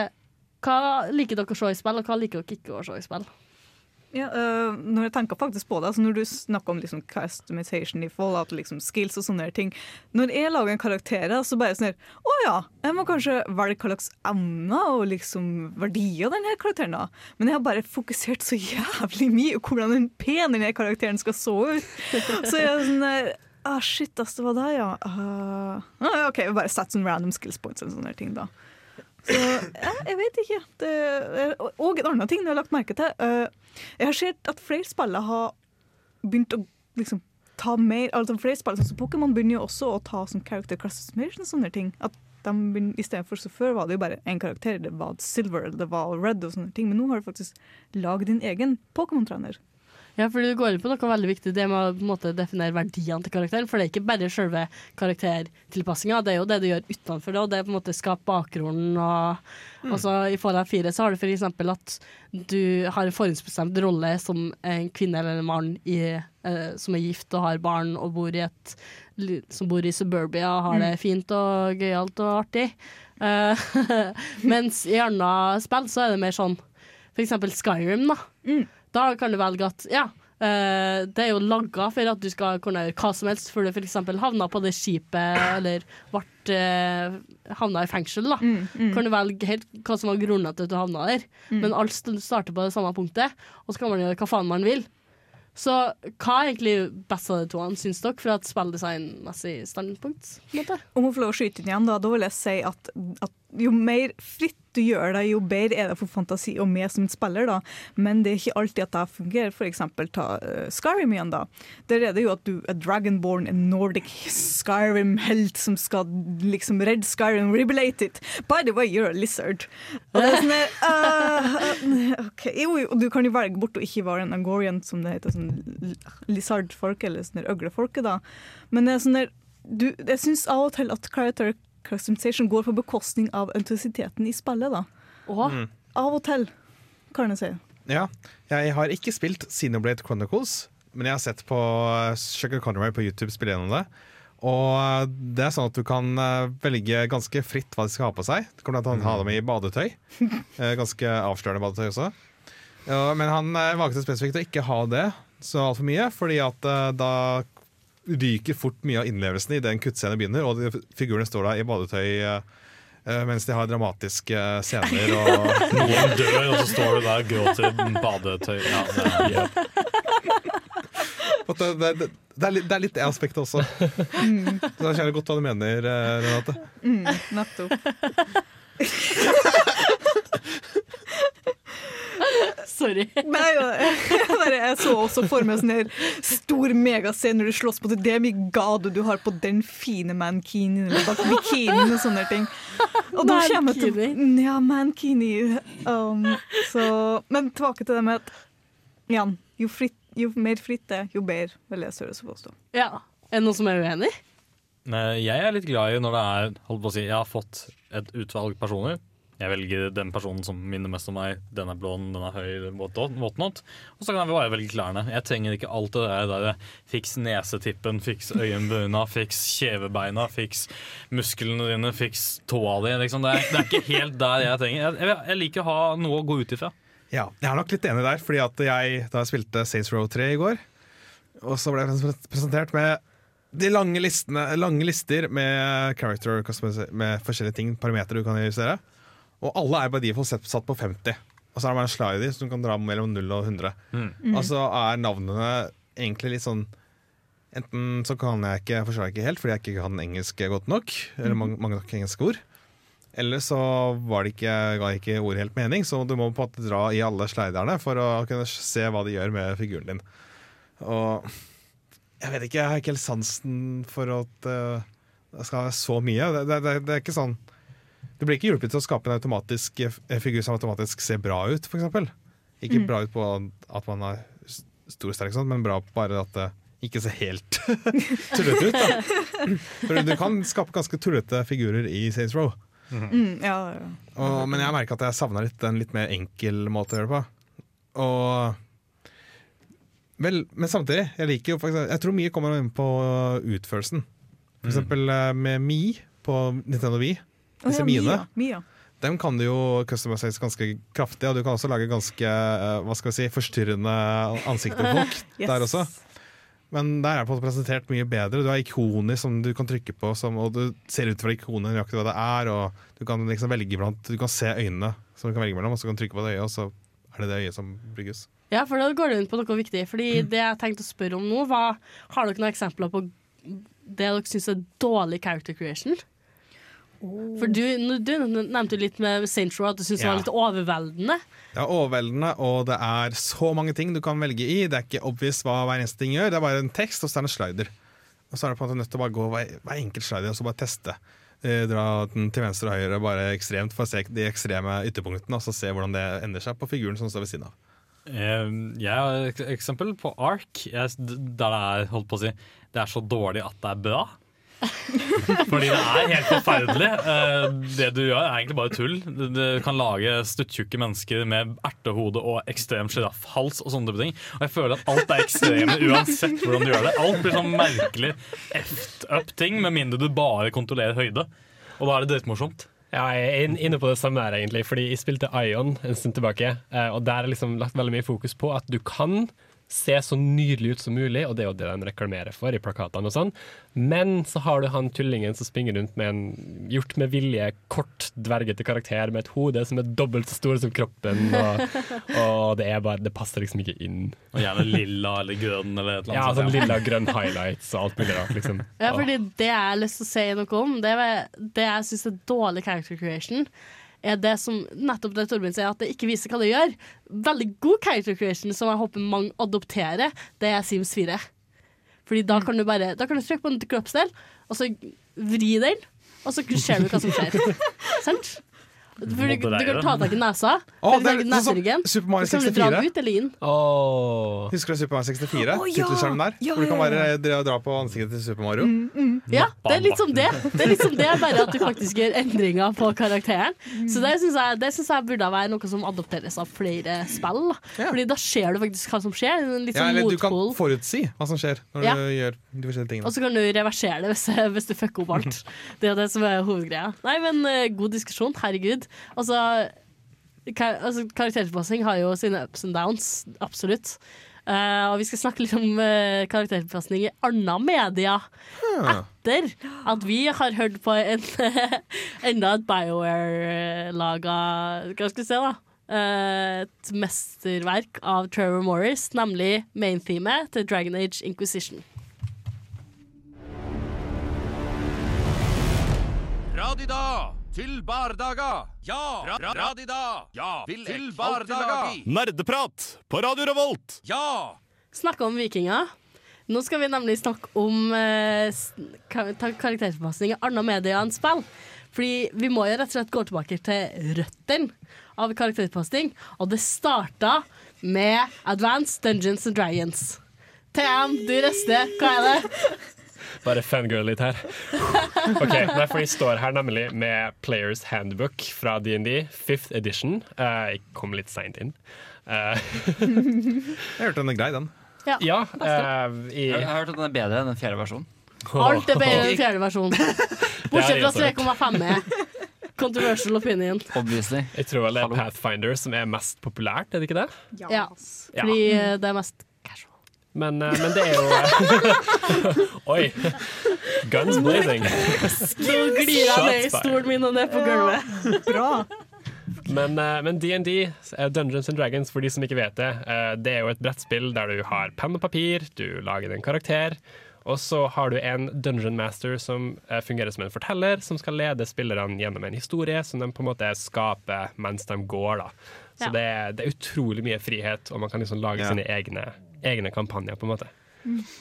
hva liker dere å se i spill, og hva liker dere ikke å se i spill? Ja, øh, når jeg tenker faktisk på det, altså når du snakker om liksom customization i Fallout, liksom skills og sånne ting Når jeg lager en karakter, så bare sånn her Å ja, jeg må kanskje velge hva slags emner og liksom verdier denne karakteren har. Men jeg har bare fokusert så jævlig mye på hvordan den pen denne karakteren skal så ut. Så jeg er sånn der Ah, shit, ass, det var det, ja. Ah, OK, bare setter sånn random skills points og sånne ting, da. Så ja, jeg vet ikke. Det, og en annen ting jeg har lagt merke til. eh, jeg har sett at flere spillere har begynt å liksom ta mer altså flere spill, sånn som Pokémon begynner jo også å ta som character classification sånne ting. At de begynner, i stedet for så Før var det jo bare én karakter. Det var Silver det var Red, og sånne ting. Men nå har du faktisk lagd din egen Pokémon-trener. Ja, for du går inn på noe veldig viktig, det med å på en måte, definere verdiene til karakteren. For det er ikke bare selve karaktertilpassinga, det er jo det du gjør utenfor det, og det er på en måte skape bakgrunnen og Mm. altså, I Fallout 4 så har du for eksempel at du har en forhåndsbestemt rolle som en kvinne eller en mann i, eh, som er gift og har barn og bor i et som bor i suburbia og har det Mm. fint og gøyalt og artig. Uh, mens i andre spill så er det mer sånn for eksempel Skyrim, da. Da kan du velge at ja, Uh, det er jo lagga for at du skal kunne gjøre hva som helst før du f.eks. havna på det skipet eller ble uh, havna i fengsel. da Kan du velge helt hva som var grunnen til at du havna der. Mm. Men alt starter på det samme punktet, og så kan man gjøre hva faen man vil. Så hva er egentlig best av de to, syns dere, fra et spilldesignmessig standpunkt? Om hun får lov å skyte inn igjen, da, da vil jeg si at, at jo mer fritt du gjør det, jo bedre er det for fantasi og meg som spiller. da. Men det er ikke alltid at det fungerer. Eksempel ta uh, Skyrim igjen. da. Der er det jo at du er Dragonborn, en Nordic Skyrim-helt som skal liksom redde Skyrim, rebelate it. By the way, you're a lizard. Og det er sånn uh, okay. Jo, jo, du kan jo velge bort å ikke være en Angorian, som det heter, sånn lizardfolk, eller sånn øglefolket, da. Men det er sånn der, du, jeg syns av og til at character customization går på bekostning av entusiasiteten i spillet, da. Mm. Av og til, kan jeg si. Ja, jeg har ikke spilt Xenoblade Chronicles, men jeg har sett på eh, Sugar Conroy på YouTube spille gjennom det. Og det er sånn at du kan eh, velge ganske fritt hva de skal ha på seg. Du kan blant annet ha dem i badetøy. Eh, Ganske avslørende badetøy også. Ja, men han valgte spesifikt å ikke ha det så altfor mye, fordi at da ryker fort mye av innlevelsen i den kuttscenen begynner, og de figurene står der i badetøy eh, eh, mens de har dramatiske eh, scener. Og Noen dør, og så står du der og gråter i badetøy. Ja, det er, For det, det, det, er litt, det er litt det aspektet også. Mm. Så jeg skjønner godt hva du mener, Renate. Mm, nettopp. Sorry. Nei, jeg, jeg, bare, jeg så også for meg sånn her stor megascene når du slåss på det. Mye gade du har på den fine mankinien eller bak bikinien og sånne ting. Og da kommer jeg til Ja, mankini. Um, så, men tilbake til det med at igjen, jo, fritt, jo mer fritt det er, jo bedre, vil jeg større påstå. Ja. Er det noen som er uenig? Nei, Jeg er litt glad i når det er holdt på å si, Jeg har fått et utvalg personer. Jeg velger den personen som minner mest om meg. Den er blond, den er høy, whatnot. Og så kan jeg bare velge klærne. Jeg trenger ikke alt det der, der fiks nesetippen, fiks øyenbryna, fiks kjevebeina, fiks musklene dine, fiks tåa di. Liksom. Det, det er ikke helt der jeg trenger. Jeg, jeg, jeg liker å ha noe å gå ut ifra. Ja, jeg er nok litt enig der, fordi at jeg, da jeg spilte Saints Row 3 i går, og så ble jeg presentert med de lange, listene, lange lister med character med forskjellige ting, parametere du kan justere. Og alle er bare de satt på 50. Og så er det bare en slider som kan dra mellom 0 og 100. Mm. Og så er navnene egentlig litt sånn Enten så kan jeg ikke, forstår jeg ikke helt fordi jeg ikke kan engelsk godt nok, eller mange, mange nok engelske ord. Eller så var det ikke, ga ikke ordet helt mening, så du må på en måte dra i alle sliderne for å kunne se hva de gjør med figuren din. Og jeg vet ikke, jeg har ikke helt sansen for at eh, det skal være så mye. Det, det, det, det er ikke sånn Du blir ikke hjulpet til å skape en automatisk eh, figur som automatisk ser bra ut, f.eks. Ikke Mm. bra ut på at man er stor og sterk, men bra bare at det ikke ser helt tullete ut. Da. For du kan skape ganske tullete figurer i Saints Row. Mm, ja, ja. Og, men jeg merker at jeg savner litt en litt mer enkel måte å gjøre det på. Og Vel, men samtidig, jeg liker jo faktisk, Jeg tror mye kommer inn på utførelsen. For Mm. eksempel eh, med Mi på Nintendo Wii. Disse ja, mine. Dem kan du jo customize ganske kraftig, og du kan også lage ganske eh, hva skal vi si, forstyrrende ansikter på folk Yes. der også. Men der er det presentert mye bedre. Du har ikoner som du kan trykke på, som, og du ser ut fra ikonet nøyaktig hva det er. Og du kan liksom velge blant Du kan se øynene som du kan velge mellom, og så kan du trykke på det øyet, og så er det det øyet som brygges. Ja, for da går du inn på noe viktig. Fordi det jeg tenkte å spørre om nå, var Har dere noen eksempler på det dere syns er dårlig character creation? For du, du nevnte litt med St. Row at du syns det var litt overveldende. Det er overveldende, og det er så mange ting du kan velge i. Det er ikke obvious hva hver eneste ting gjør. Det er bare en tekst, og så er det en slider. Og så er det på en måte nødt til å bare gå hver, hver enkelt slider og så bare teste. Eh, dra den til venstre og høyre bare ekstremt for å se de ekstreme ytterpunktene, og så se hvordan det ender seg på figuren som står ved siden av. Eh, Jeg har et eksempel på Ark, der det er holdt på å si Det er så dårlig at det er bra. Fordi det er helt forferdelig. Eh, Det du gjør, er egentlig bare tull. Du kan lage stuttjukke mennesker med ertehode og ekstrem sjiraffhals og sånne type ting. Og jeg føler at alt er ekstreme uansett hvordan du gjør det. Alt blir sånn merkelig effed up ting, med mindre du bare kontrollerer høyde. Og da er det dritmorsomt. Ja, jeg er inne på det samme her, egentlig. Fordi jeg spilte Ion en stund tilbake, eh, og der er liksom lagt veldig mye fokus på at du kan se så nydelig ut som mulig, og det er jo det de reklamerer for i plakatene og sånn. Men så har du han tullingen som springer rundt med en gjort med vilje kort, dvergete karakter med et hode som er dobbelt så stor som kroppen, og, og det er bare Det passer liksom ikke inn. Og gjerne lilla eller grønn eller et eller Ja, sånn lilla grønn highlights og alt mulig rart, liksom. Ja, fordi det jeg har lyst til å si noe om, det, er- det jeg syns er dårlig character creation, er det som nettopp det Torbjørn sier, at det ikke viser hva det gjør. Veldig god character creation som jeg håper mange adopterer, det er Sims 4. Fordi da kan du bare Da kan du trykke på en kroppsdel, og så vri den, og så ser du hva som skjer. Sant? For du, du kan ta tak i nesa, Oh, det er i sånn Super Mario så kan du dra 64. den ut eller inn. Husker du Super Mario 64? Oh, ja! Tittelskjermen der? Ja, hvor du kan bare dra, dra på ansiktet til Super Mario. Ja, det er litt som det. Det er litt som det, bare at du faktisk gjør endringer på karakteren. Så det syns jeg, det synes jeg burde være noe som adopteres av flere spill. Da. Fordi da ser du faktisk hva som skjer. En Litt Ja, sånn eller du kan forutsi hva som skjer når Ja. du gjør de forskjellige tingene. Og så kan du reversere det hvis, hvis du fucker opp alt. Det er det som er hovedgreia. Nei, men eh, god diskusjon. Herregud. Altså, kar altså karaktertilpassing har jo sine ups and downs. Absolutt. Uh, og vi skal snakke litt om uh, karaktertilpasning i anna media. Etter at vi har hørt på en, enda et BioWare-laga Hva skal vi se, da? eh, et mesterverk av Trevor Morris, nemlig main-themet til Dragon Age Inquisition. Radida til bardaga. Ja! Ra ra radida. Ja! til bardaga. Nerdeprat på Radio Revolt! Ja! Snakke om vikinger. Nå skal vi nemlig snakke om eh, karaktertilpasning i andre medier enn spill. Fordi vi må jo rett og slett gå tilbake til røttene av karaktertilpasning. Og det starta med Advanced Dungeons and Dragons. TM, du rister. Hva er det? Bare fangirl litt her. Ok, nei, for Jeg står her nemlig med Players Handbook fra DND, 5th edition. Uh, jeg kom litt seint inn. Uh, Jeg hørte den er grei, den. Ja, ja uh, i, Jeg har hørt at den er bedre enn den fjerde versjonen. Alt er bedre enn den fjerde versjonen. Bortsett fra 3,5. er Controversial opinion. Obviously. Jeg tror vel det er Pathfinder som er mest populært, er det ikke det? Ja. Fordi eh, det er mest Men, eh, men det er jo Oi! Guns blazing. Nå glir jeg ned i stolen min og ned på gulvet. Bra. Men, DND, men D&D, eh, Dungeons and Dragons, for de som ikke vet det, eh, det er jo et brettspill der du har penn og papir, du lager en karakter, og så har du en dungeon master som eh, fungerer som en forteller, som skal lede spillerne gjennom en historie som de på en måte skaper mens de går. da. Så Ja. det, er- det er utrolig mye frihet, og man kan liksom lage Ja. sine egne, egne kampanjer, på en måte.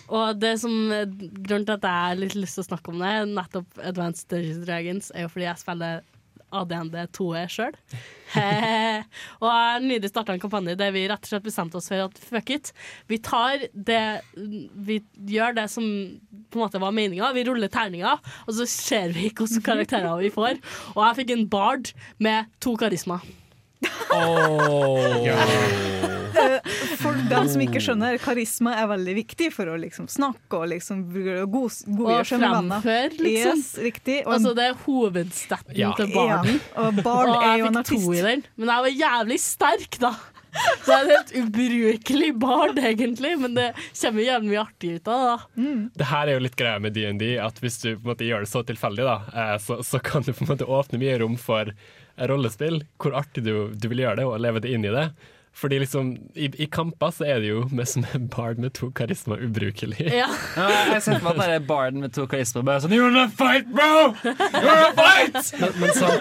Og det som grunnen til at jeg har litt lyst til å snakke om det, nettopp Advanced Dungeons Dragons, er jo fordi jeg spiller ADND 2E sjøl. og jeg har nylig starta en kampanje der vi rett og slett bestemte oss for at fuck it. Vi tar det Vi gjør det som på en måte var meninga. Vi ruller terninger, og så ser vi hvilke karakterer vi får. Og jeg fikk en bard med to karisma. Eh, For dem som ikke skjønner, karisma er veldig viktig for å liksom snakke og liksom god, godgjøre seg med venner. fremføre, liksom. Yes, riktig. Og Altså, det er hovedstaten Ja. til barden. Ja, og Bard er jo jeg en fikk to artist. i den. Men jeg var jævlig sterk, da. Det er en helt ubrukelig bard, egentlig. Men det kommer jævlig mye artig ut av det. da. Det her er jo litt greia med D&D, at hvis du på en måte gjør det så tilfeldig, da, eh, så, så kan du på en måte åpne mye rom for rollespill, hvor artig du, du vil gjøre det, og leve det inn i det. Fordi liksom, i, i kamper så er det jo med som en bard med to karisma ubrukelig. Ja. Ja, jeg ser for meg at det er barden med to karisma bare sånn you're in a fight, bro! You're a fight! Men, men så,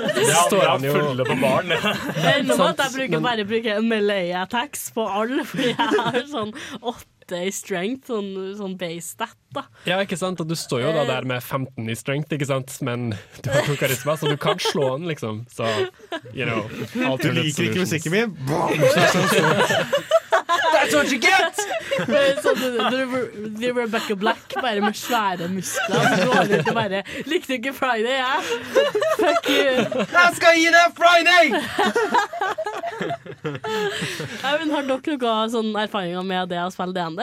står han jo fulle på baren. Med at jeg bruker, bare bruker melee attacks på alle, fordi jeg har sånn åtte i strength, sånn, sånn base stat. da. Ja, ikke sant? Og du står jo da der med 15 i strength, ikke sant? men du har to karisma, så du kan slå den, liksom. Så, you know. Du liker ikke musikken min? Bam! That's what you get! Sånn, Rebecca Black, bare med svære muskler. Så går ut og bare Likte ikke Friday, jeg? Fuck you. Jeg skal gi deg Friday! Ja, men har dere noen sånn erfaringer med det å spille DND?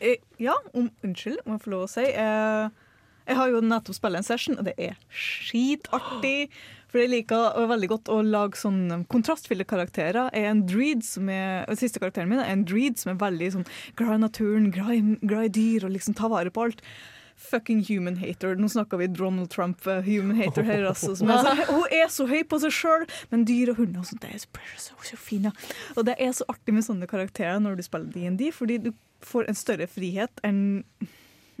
Eh, Ja, om, unnskyld, om jeg får lov å si. Eh, jeg har jo nettopp spilt en session, og det er skitartig. For jeg liker veldig godt å lage sånn kontrastfylte karakterer. Er en dreed som er, siste karakteren min er en dreed som er veldig sånn, glad i naturen, glad i, dyr og liksom tar vare på alt. Fucking human hater. Nå snakker vi Donald Trump, uh, human hater her. Altså, er så, hun er så høy på seg sjøl, men dyr og hunder og sånt, det er så precious og så fine. Og det er så artig med sånne karakterer når du spiller DND, fordi du får en større frihet enn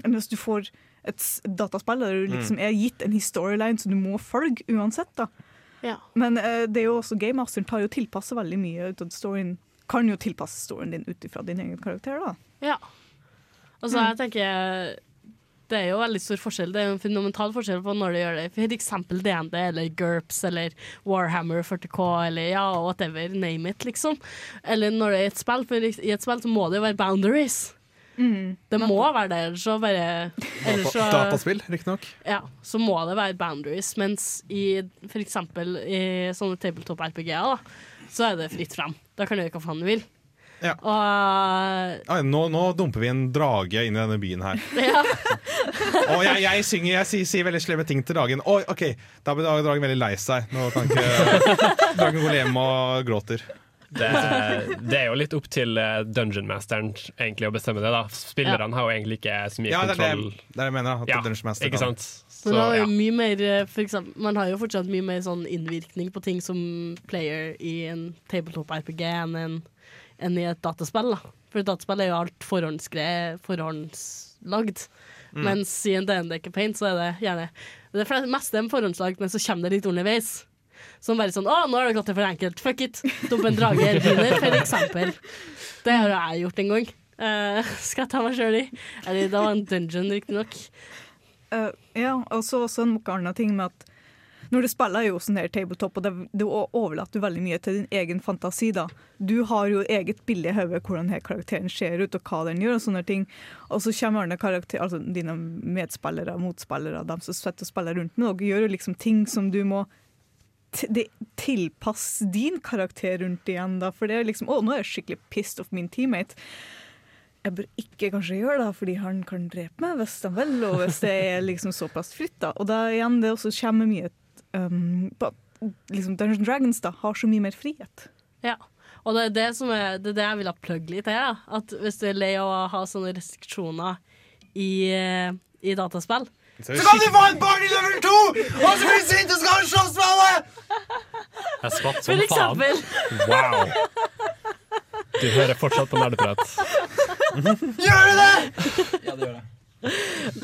enn hvis du får et dataspill der du liksom er gitt en storyline som du må følge uansett. da. Ja. Men uh, det er jo også Game Masteren tar jo tilpasser veldig mye ut av storyen. Kan jo tilpasse storyen din ut ifra din egen karakter, da. Ja. Altså, jeg tenker det er jo veldig stor forskjell. Det er jo en fundamental forskjell på når du gjør det for eksempel DND eller GURPS eller Warhammer 40K eller ja, whatever, name it, liksom. Eller når det er et spill, for i et spill så må det jo være boundaries. Det må være det, ellers så bare ellers så, Dataspill, riktignok. Ja, så må det være boundaries. Mens i for eksempel i sånne tabletop-RPG-er, så er det fritt frem. Da kan du gjøre hva faen du vil. Ja. Og Ai, nå, nå dumper vi en drage inn i denne byen her. ja. Og jeg, jeg synger, jeg sier, sier veldig slemme ting til dragen. Oi, ok, Da blir dragen veldig lei seg. Nå kan ikke Dragen gå hjem og gråter. Det, det er jo litt opp til eh, Dungeon Masteren egentlig å bestemme det. da Spillerne har jo egentlig ikke så mye Ja, det er det, det er det jeg mener. At Ja, Dungeon Master ikke sant? Så, det har jo ja. mye mer, eh, for eksempel, man har jo fortsatt mye mer sånn innvirkning på ting som player i en tabletop-RPG enn, en, enn i et dataspill. Da. For et dataspill er jo alt forhåndslagd. Mm. Mens i en DND-campaign så er det gjerne Det er meste er forhåndslagd, men så kommer det litt underveis. Som bare sånn 'Å, nå har det gått til for enkelt. Fuck it. Dump en drage i begynner', for eksempel. Det har jeg gjort en gang. Uh, skal jeg ta meg sjøl i? Eller det var en dungeon, riktignok. Uh, ja, og så også en annen ting med at når du spiller jo sånn her tabletop, og det, det overlater du veldig mye til din egen fantasi. da. Du har jo eget bilde i hodet hvordan her karakteren ser ut, og hva den gjør. Og sånne ting. Og så kommer karakter, altså dine medspillere, motspillere, de som sitter og spiller rundt med deg, gjør jo liksom ting som du må tilpasse din karakter rundt igjen. da, For det er liksom Å, nå er jeg skikkelig pissed off min teammate jeg bør ikke kanskje gjøre det, fordi han kan drepe meg hvis han vil, og hvis det er liksom såpass fritt. da. Og da igjen, det også kommer mye um, på, at liksom Dungeons Dragons da, har så mye mer frihet. Ja, og det er det, som er, det, er det jeg vil ha plugg litt. Da. At hvis du er lei av å ha sånne restriksjoner i, eh, i dataspill Så kan du få en barn i level 2, og så blir du sint og skal ha en slåss med alle! Jeg skvatt For eksempel. Wow. Du hører fortsatt på nerdeprat. Gjør du det?! Ja, det gjør jeg.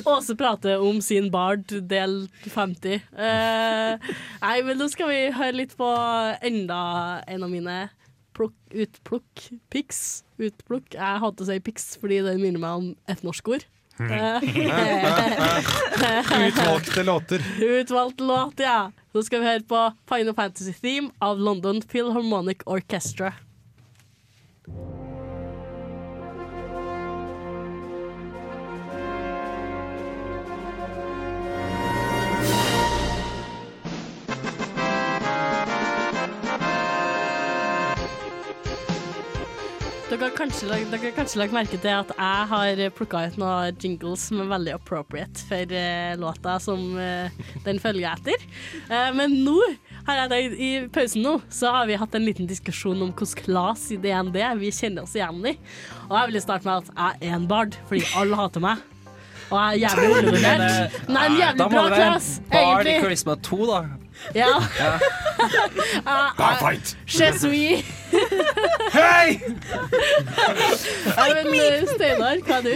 Åse prater om sin bard del 50. Eh, nei, men nå skal vi høre litt på enda en av mine plukk, utplukk, pics. Utplukk. Jeg hater å si pics fordi det minner meg om et norsk ord. Utvalgte låter. Utvalgt låt, ja. Så skal vi høre på Final Fantasy Theme av London Philharmonic Orchestra. Dere har kanskje, lagt merke til at jeg har plukka ut noen jingles som er veldig appropriate for uh, låta som uh, den følger etter. Uh, men nå har jeg tenkt, i pausen nå så har vi hatt en liten diskusjon om hvilken class i DND vi kjenner oss igjen i. Og jeg vil starte med at jeg er en bard, fordi alle hater meg. Og jeg er jævlig undervurdert. Men jeg er en Da må det være Bard i. Charisma 2, da. Ja. Ja. Barfight! Je suis. Hei! Fight men eh, Steinar, hva er du?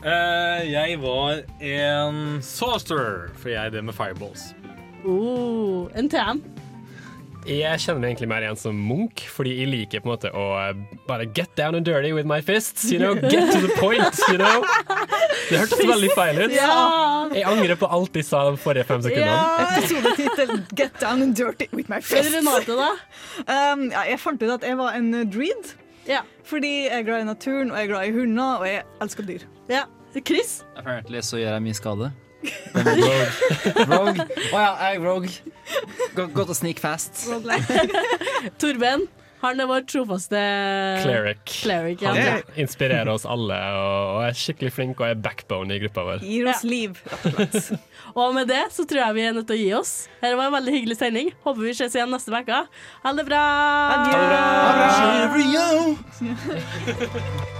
Uh, jeg var en sorcerer, for jeg er det med fireballs. Oh, en TM. Jeg kjenner meg egentlig mer igjen som Munch, fordi jeg liker på en måte å eh, bare get down and dirty with my fists. You know, Get to the point, you know. Det hørtes veldig feil ut. Ja. Jeg angrer på alt jeg sa de forrige fem sekundene. Ja. Episodetittel 'Get down and dirty with my fists'. Renate, da? Um, ja, jeg fant ut at jeg var en dreed. Ja. Fordi jeg er glad i naturen, og jeg er glad i hunder, og jeg elsker dyr. Ja. Chris? Apparently så gjør jeg mye skade. Rogue. Rogue. Å ja, jeg er rogue. Gå- Godt å sneak fast. Torben, han er vår trofaste Cleric. Cleric ja. Han inspirerer oss alle og er skikkelig flink og er backbone i gruppa vår. Gir oss liv, og med det så tror jeg vi er nødt til å gi oss. Her var en veldig hyggelig sending. Håper vi ses igjen neste uke. Ha det bra!